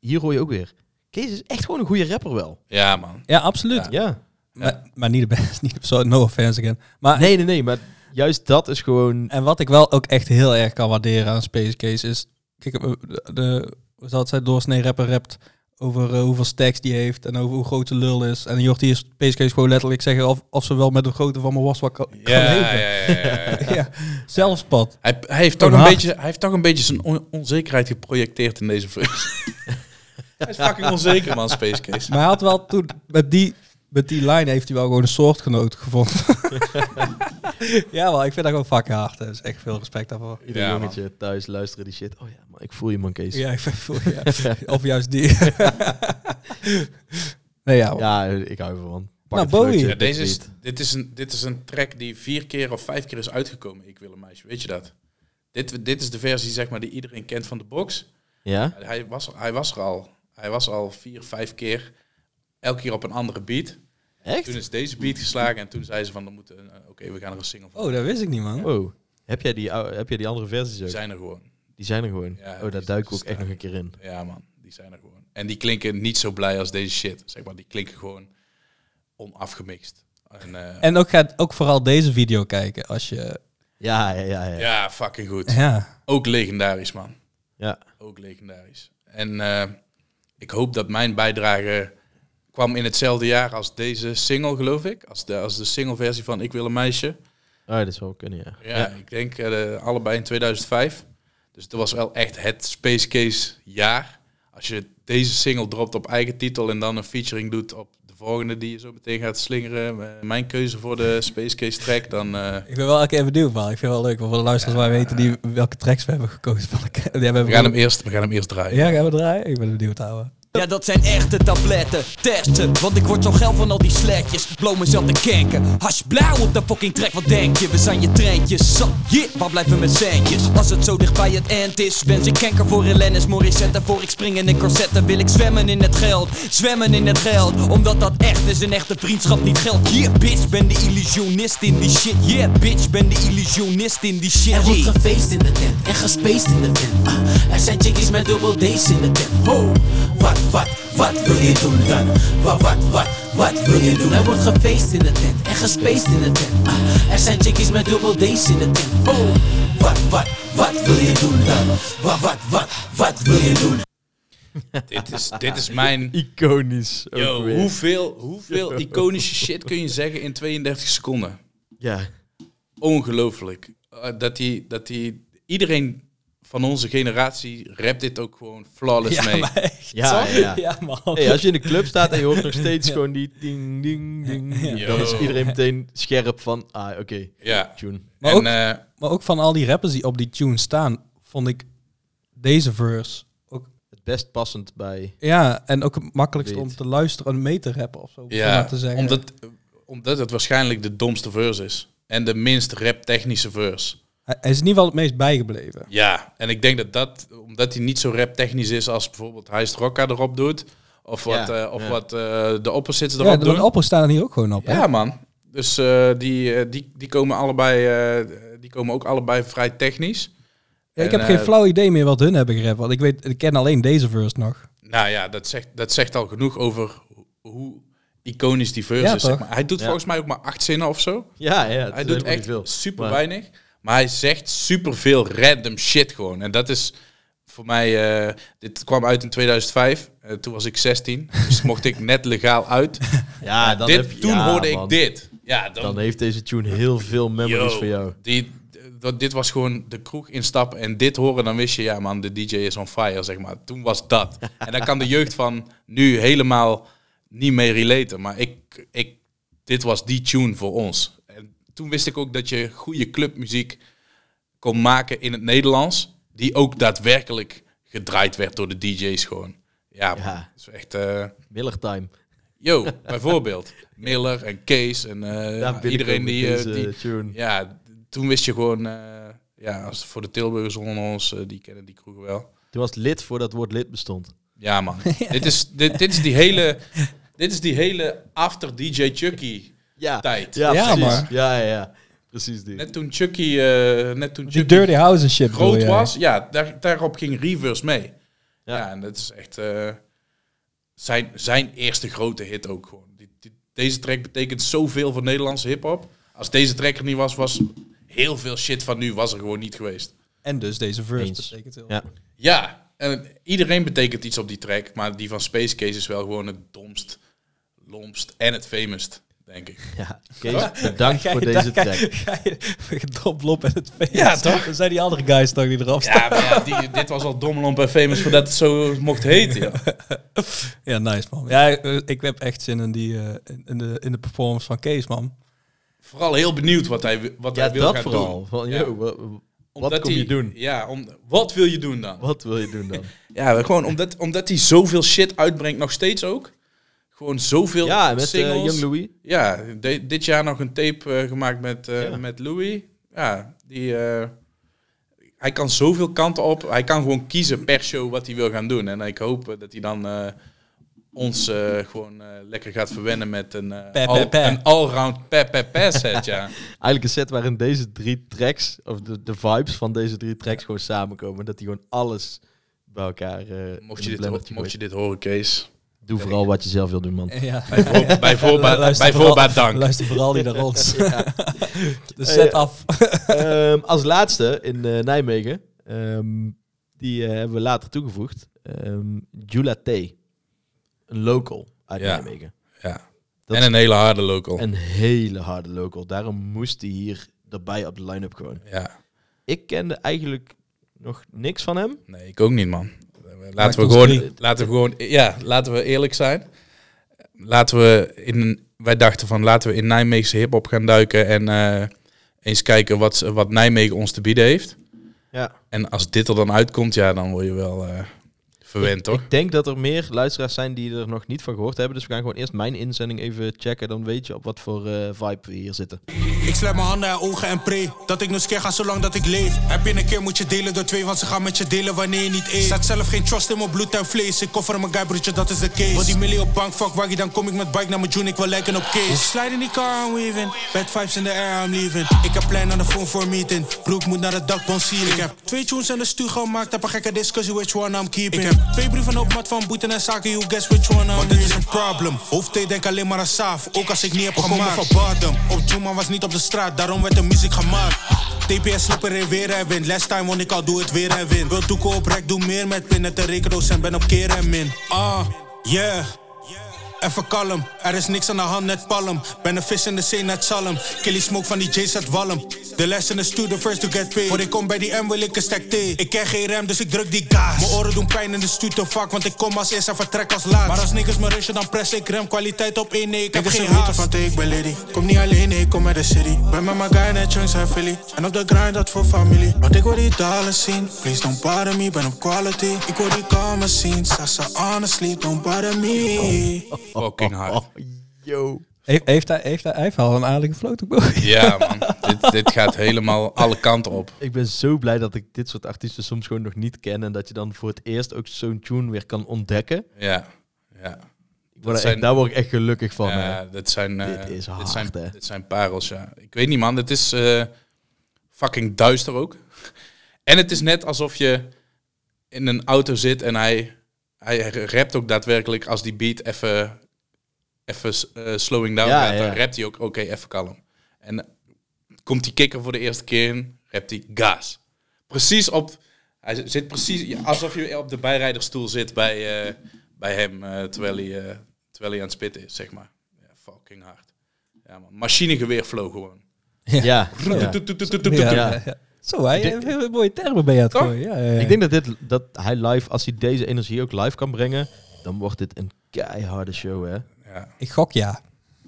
hier hoor je ook weer. Kees is echt gewoon een goede rapper wel. Ja, man. ja, absoluut. Ja. Maar, maar niet de best. Niet, sorry, no offense again. Maar Nee, nee, nee, maar juist dat is gewoon... En wat ik wel ook echt heel erg kan waarderen aan Space Case is... Kijk, de, de het zijn, doorsnee rapper rapt over eh, hoeveel stacks die heeft en over hoe groot de lul is. En hoort hier Space Case gewoon letterlijk zeggen of, of ze wel met de grootte van mijn worst wat kan, Ja, ja, leven. ja, ja, ja. zelfspot. Hij, hij, heeft toch een hard. beetje, hij heeft toch een beetje zijn on- onzekerheid geprojecteerd in deze verse. hij is fucking onzeker, man, Space Case. Maar hij had wel toen, met die, met die line heeft hij wel gewoon een soortgenoot gevonden. ja, wel, ik vind dat gewoon fucking hard. Dus echt veel respect daarvoor. Ieder Ja, jongetje thuis luisteren die shit. Oh ja, maar ik voel je man, Kees. Ja, ik voel ja. Of juist die. nee, ja, man. Ja, ik hou ervan. Pak Nou, Bowie. Ja, dit deze is, dit, is een, dit is een track die vier keer of vijf keer is uitgekomen. Ik wil een meisje, weet je dat? Dit, dit is de versie zeg maar, die iedereen kent van de box. Ja? Hij was, hij was er al. Hij was al vier, vijf keer. Elke keer op een andere beat. Toen Echt? is deze beat geslagen en toen zei ze van, dan moeten, eh, oké, we gaan er een single van. Oh, dat wist ik niet, man. Oh, heb jij die, heb jij die andere versies Die ook? zijn er gewoon. Die zijn er gewoon. Ja, oh, die daar duiken we ook echt nog een keer in. Ja, man, die zijn er gewoon. En die klinken niet zo blij als deze shit. Zeg maar, die klinken gewoon onafgemixt. En, eh, En ook gaat ook vooral deze video kijken als je... Ja, ja, ja. Ja. ja, fucking goed. Ja. Ook legendarisch, man. ja. Ook legendarisch. En eh, ik hoop dat mijn bijdrage kwam in hetzelfde jaar als deze single, geloof ik. Als de, als de single-versie van Ik wil een meisje. Oh, dat zou kunnen, ja. Ja, ik denk eh, allebei in 2005. Dus het was wel echt het Space Case jaar. Als je deze single dropt op eigen titel en dan een featuring doet op de volgende die je zo meteen gaat slingeren. eh, mijn keuze voor de Space Case track, dan... eh, Ik ben wel elke keer benieuwd, man. Ik vind het wel leuk. Want voor de luisteraars wij weten die, welke tracks we hebben gekozen. Van de, die hebben we, gaan hem eerst, we gaan hem eerst draaien. Ja, gaan we draaien? Ik ben benieuwd, houden. Ja, dat zijn echte tabletten, testen Want ik word zo geil van al die sletjes Blow mezelf te kenken. Hash blauw op de fucking trek, wat denk je? We zijn je treintjes, zat, yeah, waar blijven mijn centjes? Als het zo dicht bij het eind is Wens ik kenker voor Elenis Morissette Voor ik spring in een corsetten. Wil ik zwemmen in het geld, zwemmen in het geld. Omdat dat echt is, een echte vriendschap niet geld. Yeah, bitch, ben de illusionist in die shit. Yeah, bitch, ben de illusionist in die shit. Er wordt gefeest in de tent en gespaced in de tent. Ah, er zijn chickies met dubbel D's in de tent. Ho, wat, wat, wat wil je doen dan? Wat, wat, wat, wat wil je doen? Er wordt gefeest in de tent en gespaced in de tent. Ah, er zijn chickies met dubbel D's in de tent. Ho, wat, wat, wat wil je doen dan? Wat, wat, wat, wat wil je doen? Dit, is, dit is mijn... Iconisch. ook Yo, weer. hoeveel, hoeveel iconische shit kun je zeggen in 32 seconden? Ja. Ongelooflijk. Eh, dat hij, dat hij, iedereen van onze generatie rapt dit ook gewoon flawless Ja, mee. maar echt. Ja, ja, ja. Ja, man. Hey, als je in de club staat en je hoort nog steeds gewoon die ding, ding, ding, Ja. dan is iedereen meteen scherp van, ah, oké, Ja. tune. Maar en, ook- eh, Maar ook van al die rappers die op die tune staan, vond ik deze verse ook... Het best passend bij... Ja, en ook het makkelijkst om te luisteren en mee te rappen of zo. om ja, te zeggen. omdat, omdat het waarschijnlijk de domste verse is. En de minst rap-technische verse. Hij, is in ieder geval het meest bijgebleven. Ja, en ik denk dat dat, omdat hij niet zo rap-technisch is als bijvoorbeeld Heist Rocka erop doet. Of wat, Ja, eh, of ja. wat eh, de opposites Ja, erop de, doen. de oppers staan er hier ook gewoon op. hè? Ja, man. Dus eh, die, die, die komen allebei, eh, die komen ook allebei vrij technisch. Ja, ik En, heb geen flauw idee meer wat hun hebben gerapt. Want ik, weet, ik ken alleen deze verse nog. Nou ja, dat zegt, dat zegt al genoeg over ho- hoe iconisch die verse Ja, is. Zeg maar. Hij doet Ja. volgens mij ook maar acht zinnen of zo. Ja, ja. Hij doet echt veel. super Maar- weinig. Maar hij zegt super veel random shit gewoon. En dat is voor mij... eh, dit kwam uit in 2005. Eh, toen was ik 16. Dus mocht ik net legaal uit. Ja, dan dit, heb je, toen ja, hoorde man. ik dit. Ja, dan, Dan heeft deze tune heel veel memories Yo, voor jou. Die, dat, dit was gewoon de kroeg instappen en dit horen, dan wist je, ja man, de DJ is on fire, zeg maar. Toen was dat. En dan kan de jeugd van nu helemaal niet mee relaten. Maar ik, ik, dit was die tune voor ons. En toen wist ik ook dat je goede clubmuziek kon maken in het Nederlands, die ook daadwerkelijk gedraaid werd door de DJ's gewoon. Ja, Ja. dat is echt... eh, Miller Time. Yo, bijvoorbeeld. Miller en Kees en eh, iedereen die, eh, deze die... tune. Ja, toen wist je gewoon... ja, als voor de Tilburgers onder ons, die kennen die kroeg wel. Toen was lid voordat het woord lid bestond. Ja, man. dit, is, dit, dit is die hele... Dit is die hele after DJ Chucky Ja, tijd. ja, Ja, precies. maar. Ja, ja, ja. Precies die. Net toen Chucky, eh, net toen Chucky Dirty House en shit. groot was, ja, daar, daarop ging Reverse mee. Ja. Ja, en dat is echt eh, zijn, zijn eerste grote hit ook gewoon. Die, die- deze track betekent zoveel voor Nederlandse hip-hop. Als deze track er niet was, was heel veel shit van nu was er gewoon niet geweest. En dus deze verse Eens. betekent heel Ja. Ja, en iedereen betekent iets op die track, maar die van Space Case is wel gewoon het domst, lompst en het famest, denk ik. Ja, Kees, bedankt voor deze track. Ga je doplop en het feest. Ja, toch? Dan zijn die andere guys toch die erop staan. Ja, maar ja, die, dit was al dommelomp en famous voordat het zo mocht heten. Ja. Ja, nice man. Ja, eh, ik heb echt zin in, die, eh, in, de, in de performance van Kees man. Vooral heel benieuwd wat hij, wat Ja, hij wil dat gaan vooral. doen. Van, Ja. yo, wa- wat Omdat kom je doen? Ja, om, wat wil je doen dan? Wat wil je doen dan? Ja, gewoon omdat, omdat hij zoveel shit uitbrengt, nog steeds ook. Gewoon zoveel Ja, met eh, singles. Young Louis. Ja, de- dit jaar nog een tape eh, gemaakt met, eh, Ja. met Louis. Ja, die, hij kan zoveel kanten op. Hij kan gewoon kiezen per show wat hij wil gaan doen. En ik hoop dat hij dan ons gewoon lekker gaat verwennen met een, Pe, pe, al- pe. een all-round pe, pe, pe set, ja. Eigenlijk een set waarin deze drie tracks, of de, de vibes van deze drie tracks gewoon samenkomen. Dat die gewoon alles bij elkaar Mocht je, dit, mocht je dit horen, Kees. Doe vooral wat je zelf wil doen, man. Ja. Bij, voor, bij voorbaat, Luister bij vooral- voorbaat dank. Luister vooral niet naar ons. Dus Eh, zet ja. af. Ehm, als laatste in eh, Nijmegen, ehm, die eh, hebben we later toegevoegd, ehm Jula T. Een local uit Ja. Nijmegen. Ja. Dat en een hele harde local. Een hele harde local. Daarom moest hij hier erbij op de line-up gewoon. Ja. Ik kende eigenlijk nog niks van hem. Nee, ik ook niet, man. Maakt Laten we, gewoon, drie. laten we gewoon, ja, laten we eerlijk zijn. Laten we in, wij dachten van, laten we in Nijmeegse hip-hop gaan duiken en eh, eens kijken wat, wat Nijmegen ons te bieden heeft. Ja. En als dit er dan uitkomt, ja, dan word je wel eh, verwend, toch? Ik denk dat er meer luisteraars zijn die er nog niet van gehoord hebben. Dus we gaan gewoon eerst mijn inzending even checken. Dan weet je op wat voor eh, vibe we hier zitten. Ik sluit mijn handen en ogen en pray Dat ik nog keer ga zolang dat ik leef. Heb je een keer moet je delen door twee Want ze gaan met je delen wanneer je niet eet. Zet zelf geen trust in mijn bloed en vlees. Ik koffer mijn guy broertje dat is de case. Wil die millie op bank fuck waggie Dan kom ik met bike naar mijn June Ik wil lijken op case Slide in die car I'm weaving. Bad vibes in the air I'm leaving. Ik heb plein aan de phone voor een meeting. Broek moet naar het dakbon ceiling Ik. Heb twee tunes in de stuur gemaakt Heb een gekke discussie which one I'm keeping. Ik heb twee brieven op mat van boeten en zaken You guess which one I'm Want dit is een problem. Hoofdthee denk alleen maar aan saaf Ook als ik niet heb gemaakt. van bottom Op Juma was niet op de straat Daarom werd de muziek gemaakt. TPS slipper in weer en win. Last time won ik al, doe het weer en win. Wil toeken op rek, doe meer met pin Net de rekendoos ben op keer en min. Ah, yeah Even kalm, er is niks aan de hand, net palm. Ben een vis in de zee, net zalm. Killy smoke van die J's uit walm. De les in de stuur, the first to get paid. Voor ik kom bij die M, wil ik een stack thee. Ik ken geen rem, dus ik druk die gas. Mijn oren doen pijn in de stuur te vaak, want ik kom als eerst en vertrek als laat. Maar als niggas me rushen, dan press ik rem. Kwaliteit op één, nee, ik heb geen haast. van ik ben lady. Kom niet alleen, nee, ik kom uit de city. Ben met mijn guy net chunks en Philly. En op de grind, dat voor familie. Want ik wil die dollars zien. Please don't bother me, ben op quality. Ik wil die commas zien. Sasa honestly, don't bother me. Fucking hard. Yo. Heeft, heeft, hij, heeft hij, hij heeft al een aardige float Ja, man. dit, dit gaat helemaal alle kanten op. Ik ben zo blij dat ik dit soort artiesten soms gewoon nog niet ken. En dat je dan voor het eerst ook zo'n tune weer kan ontdekken. Ja, ja. Ik word echt, daar word ik echt gelukkig van. Ja, dit zijn, eh, Dit is dit hard, zijn, hè. dit zijn parels, ja. Ik weet niet, man. Het is eh, fucking duister ook. En het is net alsof je in een auto zit en hij, hij rapt ook daadwerkelijk als die beat even, even eh, slowing down Ja, gaat. ja. Dan rapt hij ook, oké, even kalm. En eh, komt die kikker voor de eerste keer in, rapt hij gas. Precies op, hij zit precies, alsof je op de bijrijdersstoel zit bij, eh, bij hem, eh, terwijl, hij, eh, terwijl hij aan het spitten is, zeg maar. Ja, fucking hard. Ja, man. Machinegeweerflow gewoon. Ja. ja. Zo, hij heeft heel mooie termen bij je aan het Toch? gooien. Ja, ja, ja. Ik denk dat, dit, dat hij live, als hij deze energie ook live kan brengen, dan wordt dit een keiharde show, hè? Ja, Ik gok ja.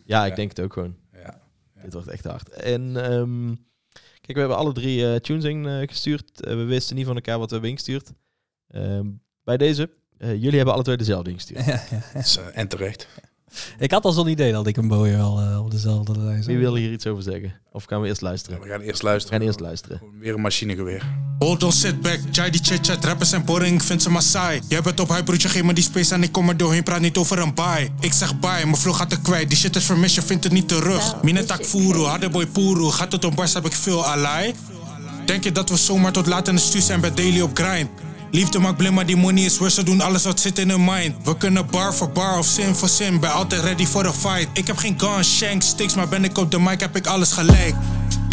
Ja, ik Ja. denk het ook gewoon. ja. Dit wordt echt hard. En ehm, kijk, we hebben alle drie eh tunes in eh, gestuurd. Eh, we wisten niet van elkaar wat we hebben ingestuurd. Ehm, bij deze, eh, jullie hebben alle twee dezelfde ingestuurd. en terecht. Ik had al zo'n idee dat ik een boy wel eh, op dezelfde lijn Wie zou. wil hier iets over zeggen? Of gaan we eerst luisteren? We gaan eerst We luisteren. gaan eerst luisteren. Weer een machinegeweer. Hold on, sit back, Jai die chit-chat, rappers zijn boring, ik vind ze maar saai. Jij bent op hype, broertje, geef me die space en ik kom er doorheen, praat niet over een bye. Ik zeg bye, mijn vlog gaat er kwijt, die shit is vermist, je vindt het niet terug. Minetak Furu, harde boy Puru, gaat het om bars, heb ik veel alai. Denk je dat we zomaar tot laat in de stuur zijn bij Daily op grind? Liefde maakt blind, maar die money is worse. Ze doen alles wat zit in hun mind. We kunnen bar voor bar of zin voor zin. Ben altijd ready voor de fight. Ik heb geen gun, shank, sticks, maar ben ik op de mic heb ik alles gelijk.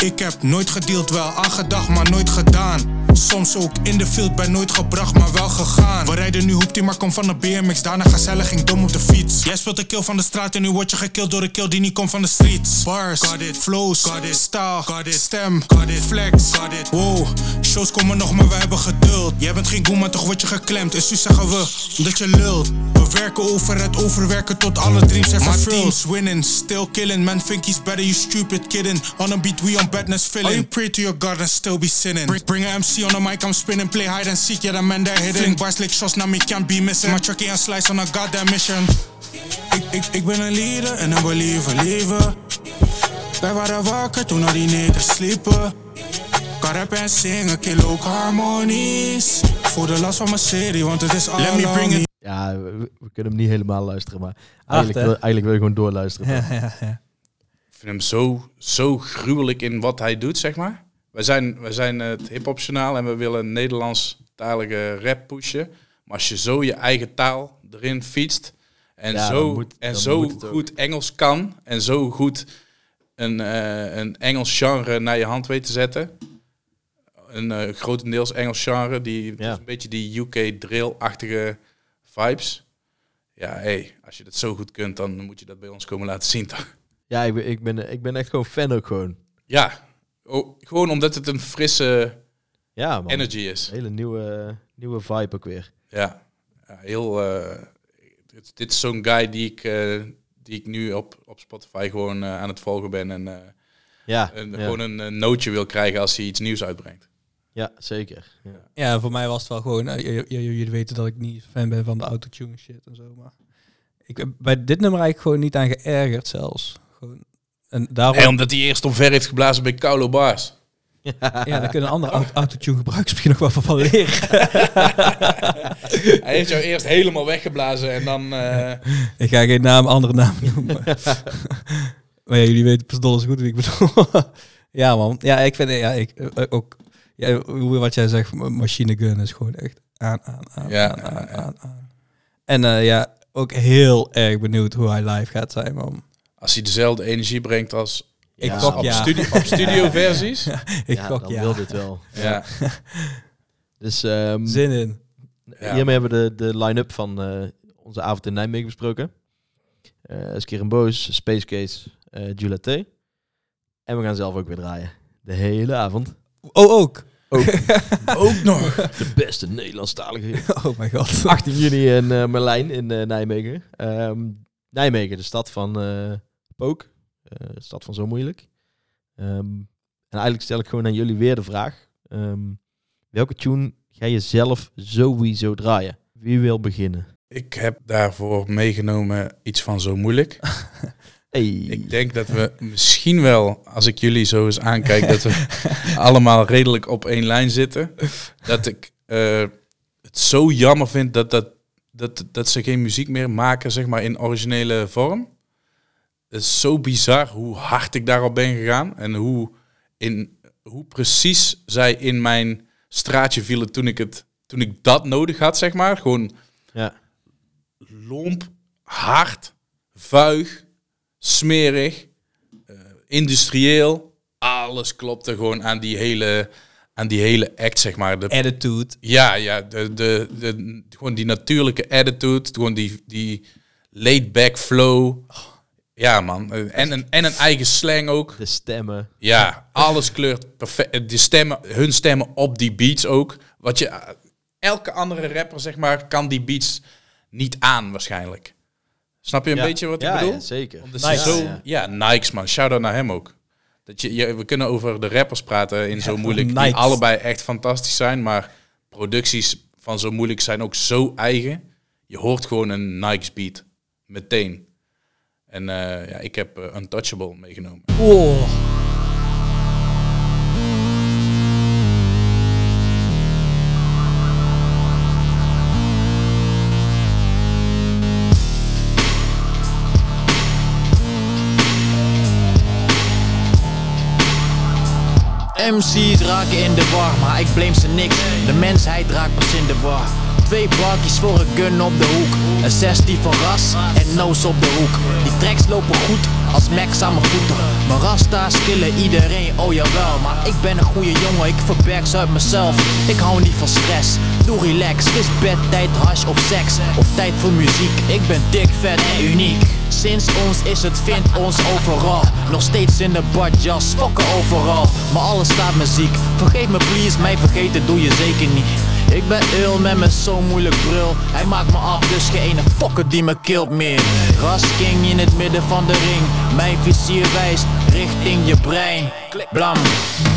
Ik heb nooit gedeeld, wel aangedacht, maar nooit gedaan. Soms ook in de field, ben nooit gebracht, maar wel gegaan. We rijden nu hoeptie, maar kom van de BMX. Daarna gezellig, ging dom op de fiets. Jij speelt de kill van de straat en nu word je gekilld door de kill die niet komt van de streets. Bars, got it, flows, got it, style, got it, stem, got it, flex, got it. Wow, shows komen nog, maar we hebben geduld. Jij bent geen goe, maar toch word je geklemd. En nu zeggen we dat je lult. We werken over het overwerken tot alle dreams zijn vervuld. Team's winning, still killing. Man think he's better, you stupid kidding. On a beat, we on badness feeling. Oh, you pray to your God and still be sinning. Bring, bring a MC on the mic, I'm spinning. Play hide and seek, yeah, the man there hidden. Fling bars like shots, now me can't be missing. My truckie and slice on a goddamn mission. Ik, ik, ik ben een leader en een believer, liever. Wij waren wakker toen al die negers sliepen. Kan rappen en zingen, kill ook harmonies. Voor de last van mijn serie, want het is all Let me bring it Ja, we, we kunnen hem niet helemaal luisteren, maar eigenlijk, wil, eigenlijk wil je gewoon doorluisteren. Ja, ja, ja. Ik vind hem zo, zo gruwelijk in wat hij doet, zeg maar. Wij zijn, wij zijn het hip-hop journaal en we willen Nederlands-talige rap pushen. Maar als je zo je eigen taal erin fietst en Ja, zo, moet- en zo goed Engels kan en zo goed een, eh, een Engels genre naar je hand weet te zetten. Een eh, grotendeels Engels genre, die Ja. een beetje die UK drill-achtige vibes. Ja, hey, als je dat zo goed kunt, dan moet je dat bij ons komen laten zien, toch? Ja, ik ben, ik, ben, ik ben echt gewoon fan ook gewoon. Ja, oh, gewoon omdat het een frisse Ja, man. energy is. Een hele nieuwe, nieuwe vibe ook weer. Ja, ja heel. eh, dit, dit is zo'n guy die ik, eh, die ik nu op, op Spotify gewoon eh, aan het volgen ben en, eh, Ja, en ja. gewoon een, nootje wil krijgen als hij iets nieuws uitbrengt. ja zeker. Ja. Ja, voor mij was het wel gewoon... j- jullie weten dat ik niet fan ben van de autotune shit en zo, maar... Ik heb bij dit nummer eigenlijk gewoon niet aan geërgerd zelfs. Gewoon, en daarom... En omdat hij eerst omver heeft geblazen bij Kaulo Bars. Ja, daar kunnen andere auto- autotune gebruikers misschien nog wel van- van leren. hij heeft jou eerst helemaal weggeblazen en dan... eh, ik ga geen naam, andere naam noemen. maar ja, jullie weten pas dol goed wie ik bedoel. ja, man. Ja, ik vind ja, ik, eh, ook... Ja, hoe- wat jij zegt, ma- machine gun is gewoon echt aan, aan, aan, Ja, aan, aan, ja. aan, aan. En eh, ja, ook heel erg benieuwd hoe hij live gaat zijn, man. Als hij dezelfde energie brengt als Ik Ja, op, ja. studio, op studioversies. ik ja, dan ja. wil dit wel. ja. Dus ehm, Zin in. Ja. hiermee hebben we de, de line-up van eh, onze avond in Nijmegen besproken. Eh Skiren Boos, Space Case, eh Julaté. En we gaan zelf ook weer draaien. De hele avond. Oh, ook. Ook nog. De beste Nederlandstalige Oh mijn god. 18 juni in eh Merlijn in eh, Nijmegen. Ehm, Nijmegen, de stad van eh Pook. Eh, de stad van Zo Moeilijk. Ehm, en eigenlijk stel ik gewoon aan jullie weer de vraag. ehm, welke tune ga je zelf sowieso draaien? Wie wil beginnen? Ik heb daarvoor meegenomen iets van zo moeilijk. Hey. Ik denk dat we misschien wel, als ik jullie zo eens aankijk, dat we allemaal redelijk op één lijn zitten. Dat ik eh, het zo jammer vind dat, dat, dat, dat ze geen muziek meer maken, zeg maar, in originele vorm. Het is zo bizar hoe hard ik daarop ben gegaan en hoe, in, hoe precies zij in mijn straatje vielen toen ik, het, toen ik dat nodig had, zeg maar. Gewoon Ja. lomp, hard, vuig, smerig, eh, industrieel. Alles klopte gewoon aan die hele, aan die hele act, zeg maar. De, Attitude. ja, ja de, de, de, gewoon die natuurlijke attitude, gewoon die, die laid-back flow. Ja, man. Eh, En een, en een eigen slang ook. De stemmen. Ja, alles kleurt perfect. De stemmen, hun stemmen op die beats ook. Wat je, elke andere rapper, zeg maar, kan die beats niet aan waarschijnlijk. Snap je een Ja. beetje wat Ja, ik bedoel? ja, zeker. Omdat Nice. zo, Ja, ja, Nikes man. Shout-out naar hem ook. Dat je, je- we kunnen over de rappers praten in Zo Moeilijk, die allebei echt fantastisch zijn. Maar producties van Zo Moeilijk zijn ook zo eigen. Je hoort gewoon een Nikes beat. Meteen. En eh, ja, ik heb eh, Untouchable meegenomen. Oh. MC's raken in de war, maar ik blame ze niks. De mensheid raakt pas in de war. Twee bakjes voor een gun op de hoek. Een 16 van ras en noos op de hoek. Die tracks lopen goed als Max aan mijn voeten. Mijn rasta's killen iedereen, oh jawel. Maar ik ben een goede jongen, ik verberg ze uit mezelf. Ik hou niet van stress, doe relax. Het is bedtijd, hash of seks. Of tijd voor muziek, ik ben dik, vet en uniek. Sinds ons is het, vindt ons overal. Nog steeds in de badjas, fokken overal. Maar alles staat me ziek. Vergeef me please, mij vergeten doe je zeker niet. Ik ben ill met mijn zo moeilijk brul. Hij maakt me af, dus geen ene fokker die me killt meer. Ras King in het midden van de ring. Mijn vizier wijst richting je brein. Blam.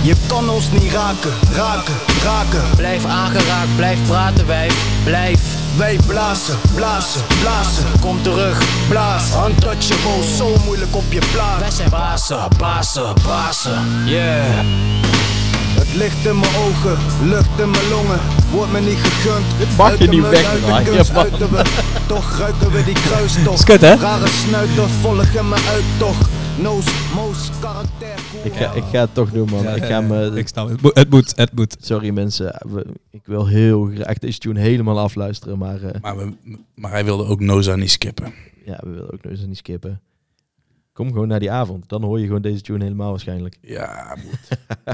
Je kan ons niet raken, raken, raken. Blijf aangeraakt, blijf praten wijf. Blijf. Wij blazen, blazen, blazen. Kom terug. Blaas, untouchable, zo moeilijk op je plaat. Wij zijn bazen, bazen, bazen. Yeah. Licht in mijn ogen, lucht in mijn longen. Wordt me niet gegund. mag je niet weg, uit man. Ja. Toch ruiken we die kruistocht. Is kut, hè? Rare snuiten volgen me uittocht. Noos, moos, karakter. cool. Ik ga, ik ga het toch doen, man. ik ga me... Ik snap het. Het moet, het moet. Sorry mensen, ik wil heel graag deze tune helemaal afluisteren, maar eh, Maar, we, maar hij wilde ook Noza niet skippen. ja, we willen ook eens niet skippen. Kom gewoon naar die avond, dan hoor je gewoon deze tune helemaal waarschijnlijk. Ja, moet.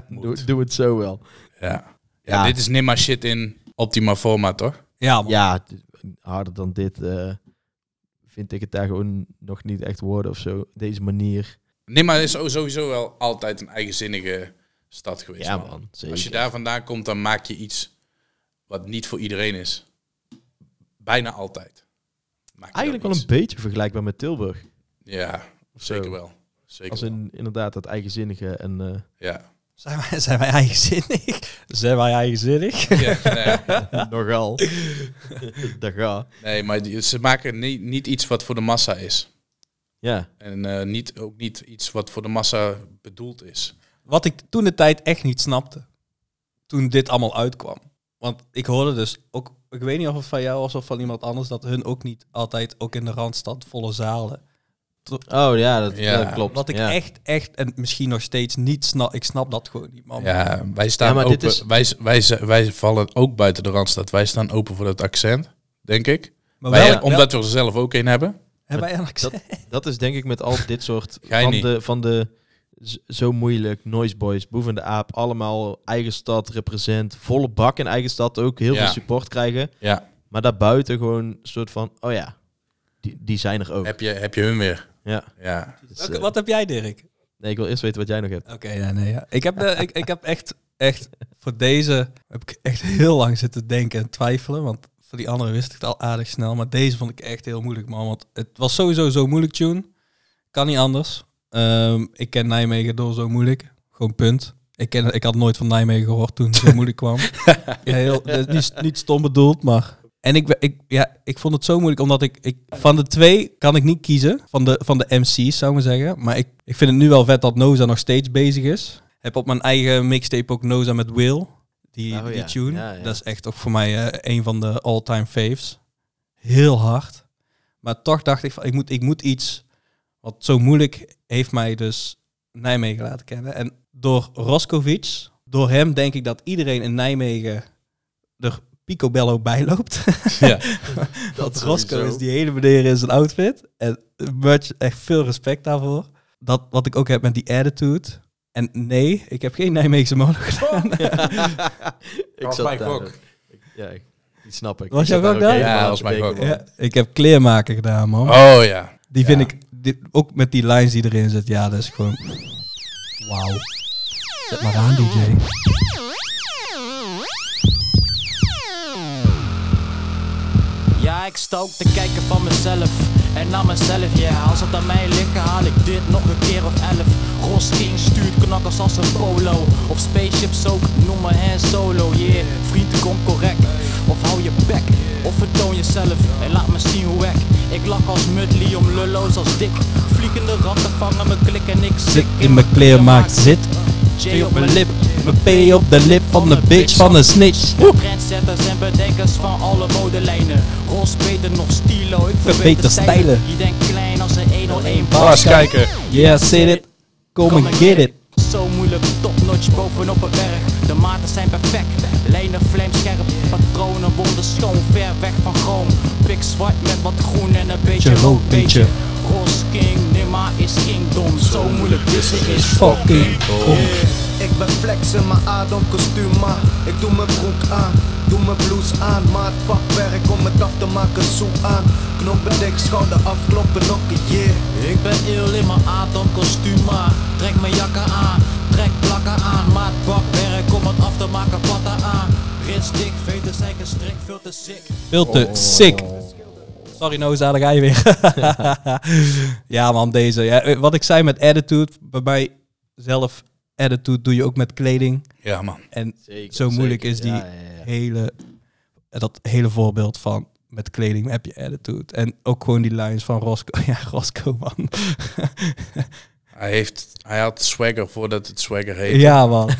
doe, doe het zo wel. Ja. Ja, Ja. dit is Nimma shit in optima forma, toch? Ja, man. Ja, harder dan dit eh, vind ik het daar gewoon nog niet echt worden of zo. Deze manier. Nimma is sowieso wel altijd een eigenzinnige stad geweest. Ja, man. man, zeker. Als je daar vandaan komt, dan maak je iets wat niet voor iedereen is. Bijna altijd. Maak Eigenlijk wel een beetje vergelijkbaar met Tilburg. Ja, zeker zo. wel. Zeker Als wel. in, inderdaad dat eigenzinnige en... eh, Ja. Zijn wij, zijn wij eigenzinnig? Zijn wij eigenzinnig? Ja, nee. Nogal. dat gaat. Nee, maar die- ze maken niet, niet iets wat voor de massa is. Ja. En eh, niet, ook niet iets wat voor de massa bedoeld is. Wat ik toen de tijd echt niet snapte. Toen dit allemaal uitkwam. Want ik hoorde dus ook, ik weet niet of het van jou was of van iemand anders, dat hun ook niet altijd, ook in de Randstad, volle zalen. Oh ja, dat, Ja. dat klopt. Wat ik ja. echt, echt, en misschien nog steeds niet snap, ik snap dat gewoon niet, man. Ja, wij staan Ja, open. is- Wij, wij, wij vallen ook buiten de Randstad. Wij staan open voor dat accent, denk ik. Maar Wij- wel- omdat we er zelf ook een hebben. Hebben wij een accent? Dat, dat is denk ik met al dit soort van niet. de, van de zo moeilijk, Noise Boys, Boef en de Aap, allemaal eigen stad represent, volle bak in eigen stad ook, heel Ja. veel support krijgen. Ja. Maar daarbuiten gewoon een soort van, oh ja, die, die zijn er ook. Heb je, heb je hun weer? Ja. Ja. Dus, Welke- eh, wat heb jij, Dirk? nee, ik wil eerst weten wat jij nog hebt. Oké, nee, nee. Ja. Ik, heb de, ik, ik heb echt, echt, voor deze heb ik echt heel lang zitten denken en twijfelen. Want voor die andere wist ik het al aardig snel. Maar deze vond ik echt heel moeilijk, man. Want het was sowieso zo moeilijk, tune. Kan niet anders. Ehm, ik ken Nijmegen door zo moeilijk. Gewoon punt. Ik, ken, ik had nooit van Nijmegen gehoord toen het zo moeilijk kwam. Ja, heel, niet stom bedoeld, maar... En ik, ik, ja, ik vond het zo moeilijk, omdat ik, ik... Van de twee kan ik niet kiezen, van de, van de MC's zou ik maar zeggen. Maar ik, ik vind het nu wel vet dat Noza nog steeds bezig is. Heb op mijn eigen mixtape ook Noza met Will. Die, Oh, die ja. tune. Ja, ja. Dat is echt ook voor mij eh, een van de all-time faves. Heel hard. Maar toch dacht ik van, ik moet, ik moet iets... Wat zo moeilijk heeft mij dus Nijmegen laten kennen. En door Roskovic, door hem denk ik dat iedereen in Nijmegen er picobello bij loopt. Ja, dat Roscoe sowieso. is die hele meneer in zijn outfit. En much, echt veel respect daarvoor. Dat wat ik ook heb met die attitude. En nee, ik heb geen Nijmeegse molen gedaan. ik was zat mijn daar ook. Ja, die snap ik. Was daar ook Ja, was mijn ja, ik heb kleermaken gedaan, man. Oh ja. Die vind Ja. ik, dit, ook met die lines die erin zitten, ja, dat is gewoon... Wauw. Zet maar aan, DJ. Ik ook te kijken van mezelf en naar mezelf, ja. Als het aan mij ligt, haal ik dit nog een keer of elf. Ross King stuurt knakkers als een polo. Of spaceships ook, noem me Han Solo, yeah. Vriend, kom correct. Of hou je bek, of vertoon jezelf en laat me zien hoe ik. Ik lach als Mudley om lulloos als dik. Vliegende ratten vangen me klik en ik Zit in mijn kleermaak, zit. J op mijn lip. Mijn P op de lip van de bitch van een snitch. Trendsetters en bedenkers van alle modelijnen. Ros beter nog stilo, ik Verbeter stijlen. Je denkt klein als een 101 Ga eens kijken. Yeah, sit it. Come and get it. Zo moeilijk, topnotch bovenop een berg. De maten zijn perfect. Lijnen vlijmscherp, patronen wonderschoon. Ver weg van chroom. Pik zwart met wat groen en een beetje rood. Beetje Ros king, Nima is kingdom. Zo moeilijk, dit is Fucking. Ik ben flexen, mijn Adam kostuum maar Ik doe mijn broek aan, doe mijn blouse aan Maat werk om het af te maken, zoek aan Knoppen dik, schouder afkloppen, nog een year Ik ben ill in mijn maar trek mijn jakken aan, trek plakken aan, maat bak werk om het af te maken, patta aan. Rits dik, veten zijn gestrikt, veel te sick. Veel te sick. Sorry, Noza, daar ga je weer. ja, man, deze. Ja, wat ik zei met attitude, bij mij zelf, attitude doe je ook met kleding. Ja, man. En Zeker, zo moeilijk zeker. is die Ja, ja, ja. hele, dat hele voorbeeld van met kleding heb je attitude. En ook gewoon die lines van Roscoe. Ja, Roscoe, man. Hij, heeft, hij had swagger voordat het swagger heette. ja, man.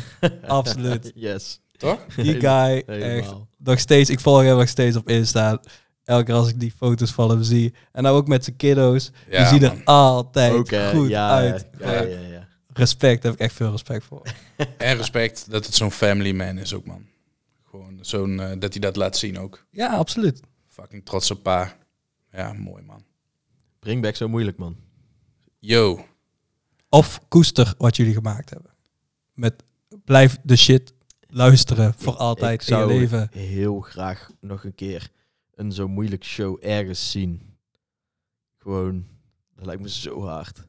Absoluut. Yes. Toch? Die guy, echt, nog steeds, ik volg hem nog steeds op Insta. Elke keer als ik die foto's van hem zie. En nou ook met zijn kiddo's. Ja, die zien er man. altijd goed ja, uit. Ja, ja, ja, ja. Respect, daar heb ik echt veel respect voor. En respect dat het zo'n family man is ook, man. Gewoon zo'n, eh, dat hij dat laat zien ook. Ja, absoluut. Fucking trotse pa. Ja, mooi, man. Bring back zo moeilijk, man. Yo. Of koester wat jullie gemaakt hebben. Met blijf de shit luisteren voor altijd ik in je zou leven. heel graag nog een keer een zo moeilijk show ergens zien. Gewoon, dat lijkt me zo hard.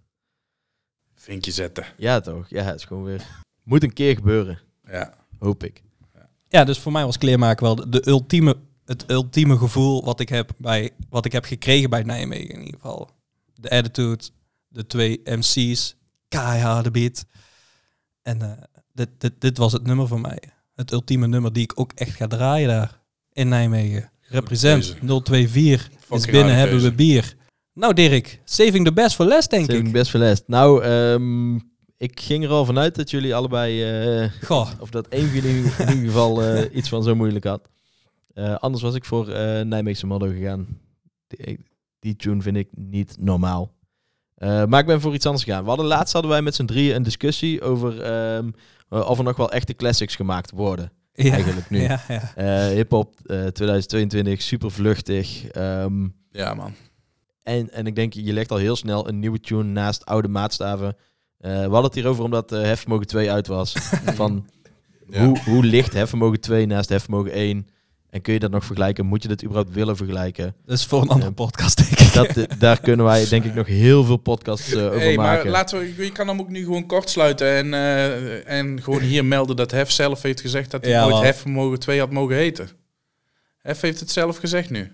Vinkje zetten. Ja, toch? Ja, het is gewoon weer... Moet een keer gebeuren, Ja. hoop ik. Ja, dus voor mij was kleermaken wel de, de ultieme, het ultieme gevoel wat ik heb bij wat ik heb gekregen bij Nijmegen in ieder geval. De attitude, de twee MC's, keiharde beat. En eh, dit, dit, dit was het nummer voor mij. Het ultieme nummer die ik ook echt ga draaien daar in Nijmegen. Represent 024 is binnen hebben we bier. Nou Dirk, saving the best for last denk Saving ik. best for last. Nou, ehm, ik ging er al vanuit dat jullie allebei... eh, Goh. of dat één van jullie in ieder geval eh, iets van zo moeilijk had. Eh, anders was ik voor eh Nijmeegse Model gegaan. Die, die tune vind ik niet normaal. Eh, maar ik ben voor iets anders gegaan. We hadden laatst hadden wij met z'n drieën een discussie over ehm, eh, of er nog wel echte classics gemaakt worden. Ja, Eigenlijk nu. ja, ja. Eh, Hip-hop eh, 2022, super vluchtig. ehm, Ja, man. en, en ik denk, je legt al heel snel een nieuwe tune naast oude maatstaven. Eh, we hadden het hierover omdat uh, Hefvermogen 2 uit was. van Ja. hoe, hoe ligt Hefvermogen 2 naast Hefvermogen 1? En kun je dat nog vergelijken? Moet je dit überhaupt willen vergelijken? Dat is voor een andere podcast denk ik. Dat, eh, daar kunnen wij denk ik nog heel veel podcasts eh, over Hey, maar maken. laten we, je kan hem ook nu gewoon kort sluiten en, eh, en gewoon hier melden dat Hef zelf heeft gezegd dat hij Ja, nooit man. Hef mogen 2 had mogen heten. Hef heeft het zelf gezegd nu.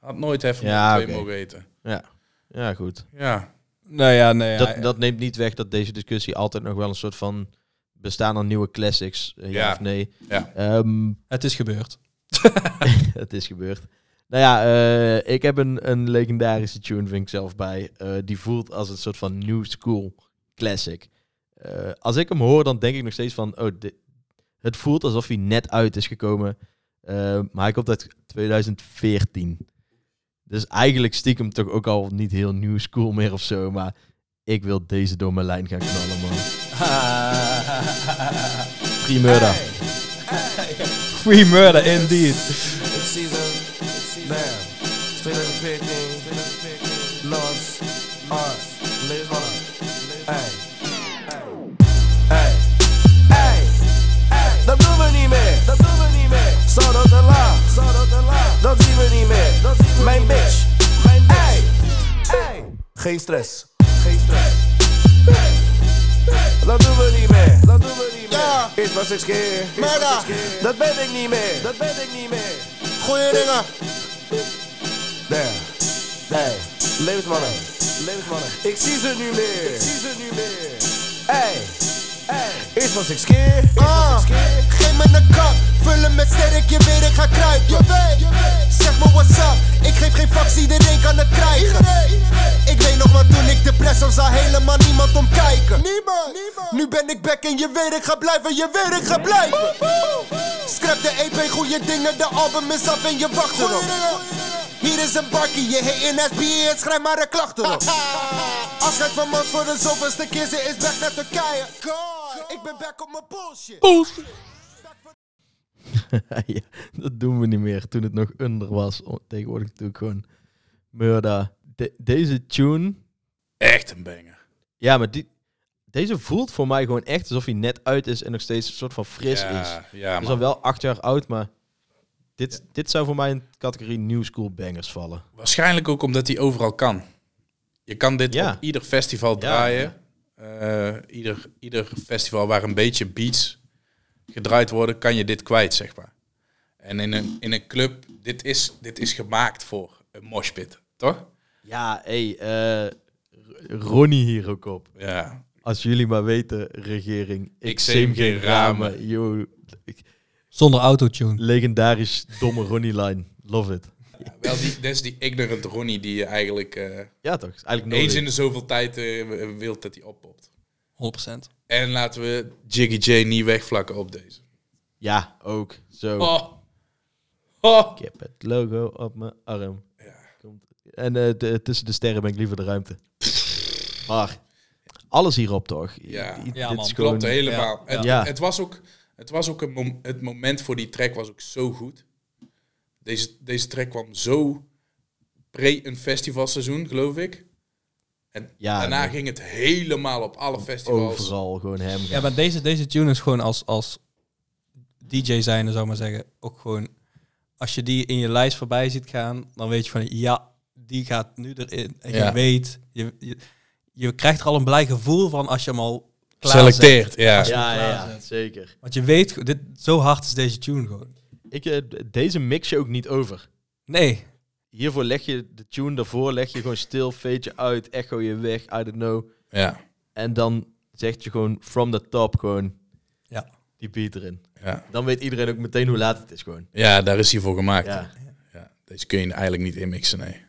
Had nooit Hef Ja, 2 oké. mogen heten. Ja. ja, goed. Ja. Nou ja, nee. Dat, ja, dat neemt niet weg dat deze discussie altijd nog wel een soort van bestaan aan nieuwe classics, ja, Ja. of nee. Ja. Ehm, Het is gebeurd. het is gebeurd. Nou ja, eh, ik heb een, een legendarische tune, vind ik zelf bij. eh, die voelt als een soort van new school classic. Eh, als ik hem hoor, dan denk ik nog steeds van... Oh, dit, het voelt alsof hij net uit is gekomen. Maar hij komt uit 2014. Dus eigenlijk stiekem toch ook al niet heel new school meer of zo. Maar ik wil deze door mijn lijn gaan knallen, man. Free Murder. Free murder, indeed. Ik zie ze, damn. 2014, 2014. Lost, Ars, lees maar. Hey, hey, hey, hey. Dat doen we niet meer, dat doen we niet meer. Zou dat te laat, zou dat te laat. Dat zien we niet meer, dat zien we Mijn bitch, mijn bitch. Hey, hey. Geen stress, geen stress. Dat doen we niet meer, dat doen we meer. Eerst was ik skeer, Murder. Dat ben ik niet meer, dat ben ik niet meer. Goeie dingen. Damn. Hey, levensmannen, levensmannen. Ik zie ze nu meer, ik zie ze nu meer. Hey. Eerst was ik skeer, Ah, geef me een kap, vullen met sterk, je weet ik ga kruipen. Je weet, zeg me what's up, ik geef geen fax, iedereen kan het krijgen. Ik weet nog maar toen ik de press was, zag helemaal niemand om kijken. Niemand, nu ben ik back en je weet ik ga blijven, je weet ik ga blijven. Scrap de EP, goede dingen, de album is af en je wacht erop. Hier is een bakkie, je heet in SBE en schrijf maar een klacht erop. Afscheid van Mans voor de zoveelste keer, ze is back naar Turkije. God, ik ben back op mijn bullshit. ja, dat doen we niet meer. Toen het nog under was. O- Tegenwoordig natuurlijk gewoon Murder. De- deze tune... Echt een banger. Ja, maar die, deze voelt voor mij gewoon echt alsof hij net uit is en nog steeds een soort van fris Ja, is. ja, Hij is man. al wel acht jaar oud, maar dit, dit zou voor mij in de categorie new school bangers vallen. Waarschijnlijk ook omdat hij overal kan. Je kan dit Ja. op ieder festival draaien. Eh, ieder, ieder festival waar een beetje beats gedraaid worden, kan je dit kwijt, zeg maar. En in een, in een club, dit is, dit is gemaakt voor een moshpit, toch? Ja, hé, hey, eh, Ronnie hier ook op. Ja. Als jullie maar weten, regering, ik, Ik zeem geen geen ramen. ramen. Yo, ik- Zonder autotune. legendarisch domme Ronnie-line. Love it. Wel, die, dat is die ignorant Ronnie die je eigenlijk, eh, Ja, toch? Eigenlijk eens nodig. in de zoveel tijd eh, wilt dat hij oppopt. 100%. En laten we Jiggy J niet wegvlakken op deze. Ja, ook. Zo. Oh. Oh. Ik heb het logo op mijn arm. Komt. En eh, de- tussen de sterren ben ik liever de ruimte. Maar alles hierop toch? Ja, I- ja dit man, is klopt helemaal. Het, Ja. het was ook, het, was ook een mom- het moment voor die track was ook zo goed. Deze, deze track kwam zo pre een festivalseizoen, geloof ik. En Ja, daarna nee. ging het helemaal op alle festivals. Overal gewoon hem. Ja, maar deze, deze tune is gewoon als, als DJ zijnde, zou ik maar zeggen, ook gewoon... Als je die in je lijst voorbij ziet gaan, dan weet je van, ja, die gaat nu erin. En Ja. je weet, je, je, je krijgt er al een blij gevoel van als je hem al Selecteert, ja. Ja, ja, zeker. Want je weet, dit, zo hard is deze tune gewoon. Ik, eh, deze mix je ook niet over. Nee. Hiervoor leg je de tune daarvoor, leg je gewoon stil, fade je uit, echo je weg, I don't know. Ja. En dan zegt je gewoon from the top gewoon Ja. die beat erin. Ja. Dan weet iedereen ook meteen hoe laat het is gewoon. Ja, daar is hij voor gemaakt. Ja. Ja, Deze kun je eigenlijk niet inmixen, nee.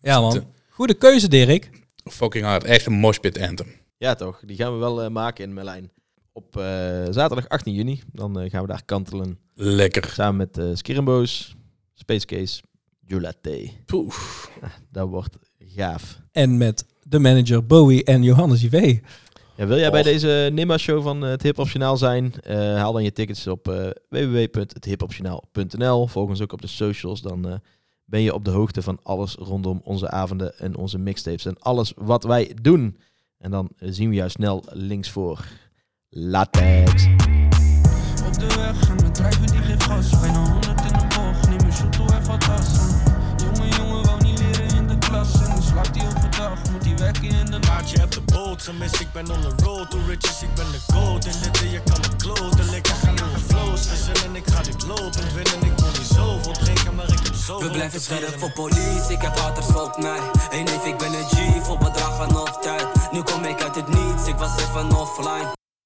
Ja man, goede keuze Dirk. Fucking hard. Echt een moshpit anthem. Ja, toch. Die gaan we wel eh, maken in Merlijn. Op eh, zaterdag 18 juni. Dan eh, gaan we daar kantelen. Lekker. Samen met eh Skirimbo's, Space Case, Julate. Poef. dat wordt gaaf. En met de manager Bowie en Johannes IV. Ja, wil jij bij deze Nima-show van het Hip Hop Journaal zijn? Eh, haal dan je tickets op eh www.hethiphopjournaal.nl. Volg ons ook op de socials. Dan eh, ben je op de hoogte van alles rondom onze avonden en onze mixtapes. En alles wat wij doen. En dan zien we jou snel links voor. Latex. Op de weg en mijn drijven die geeft gas Bijna 100 in de nacht Maatje hebt de boot, gemist, ik ben on the road Too rich is, ik ben de goat. In dit je kan me kloten Lekker gaan de flows. Verzillen, ik ga dit lopen Winnen, ik wil niet zoveel drinken Maar ik heb zoveel We blijven scherp voor politie, ik heb haters volk mij. Hey neef, ik ben een G, voor bedrag en op tijd. Nu kom ik uit het niets, ik was even offline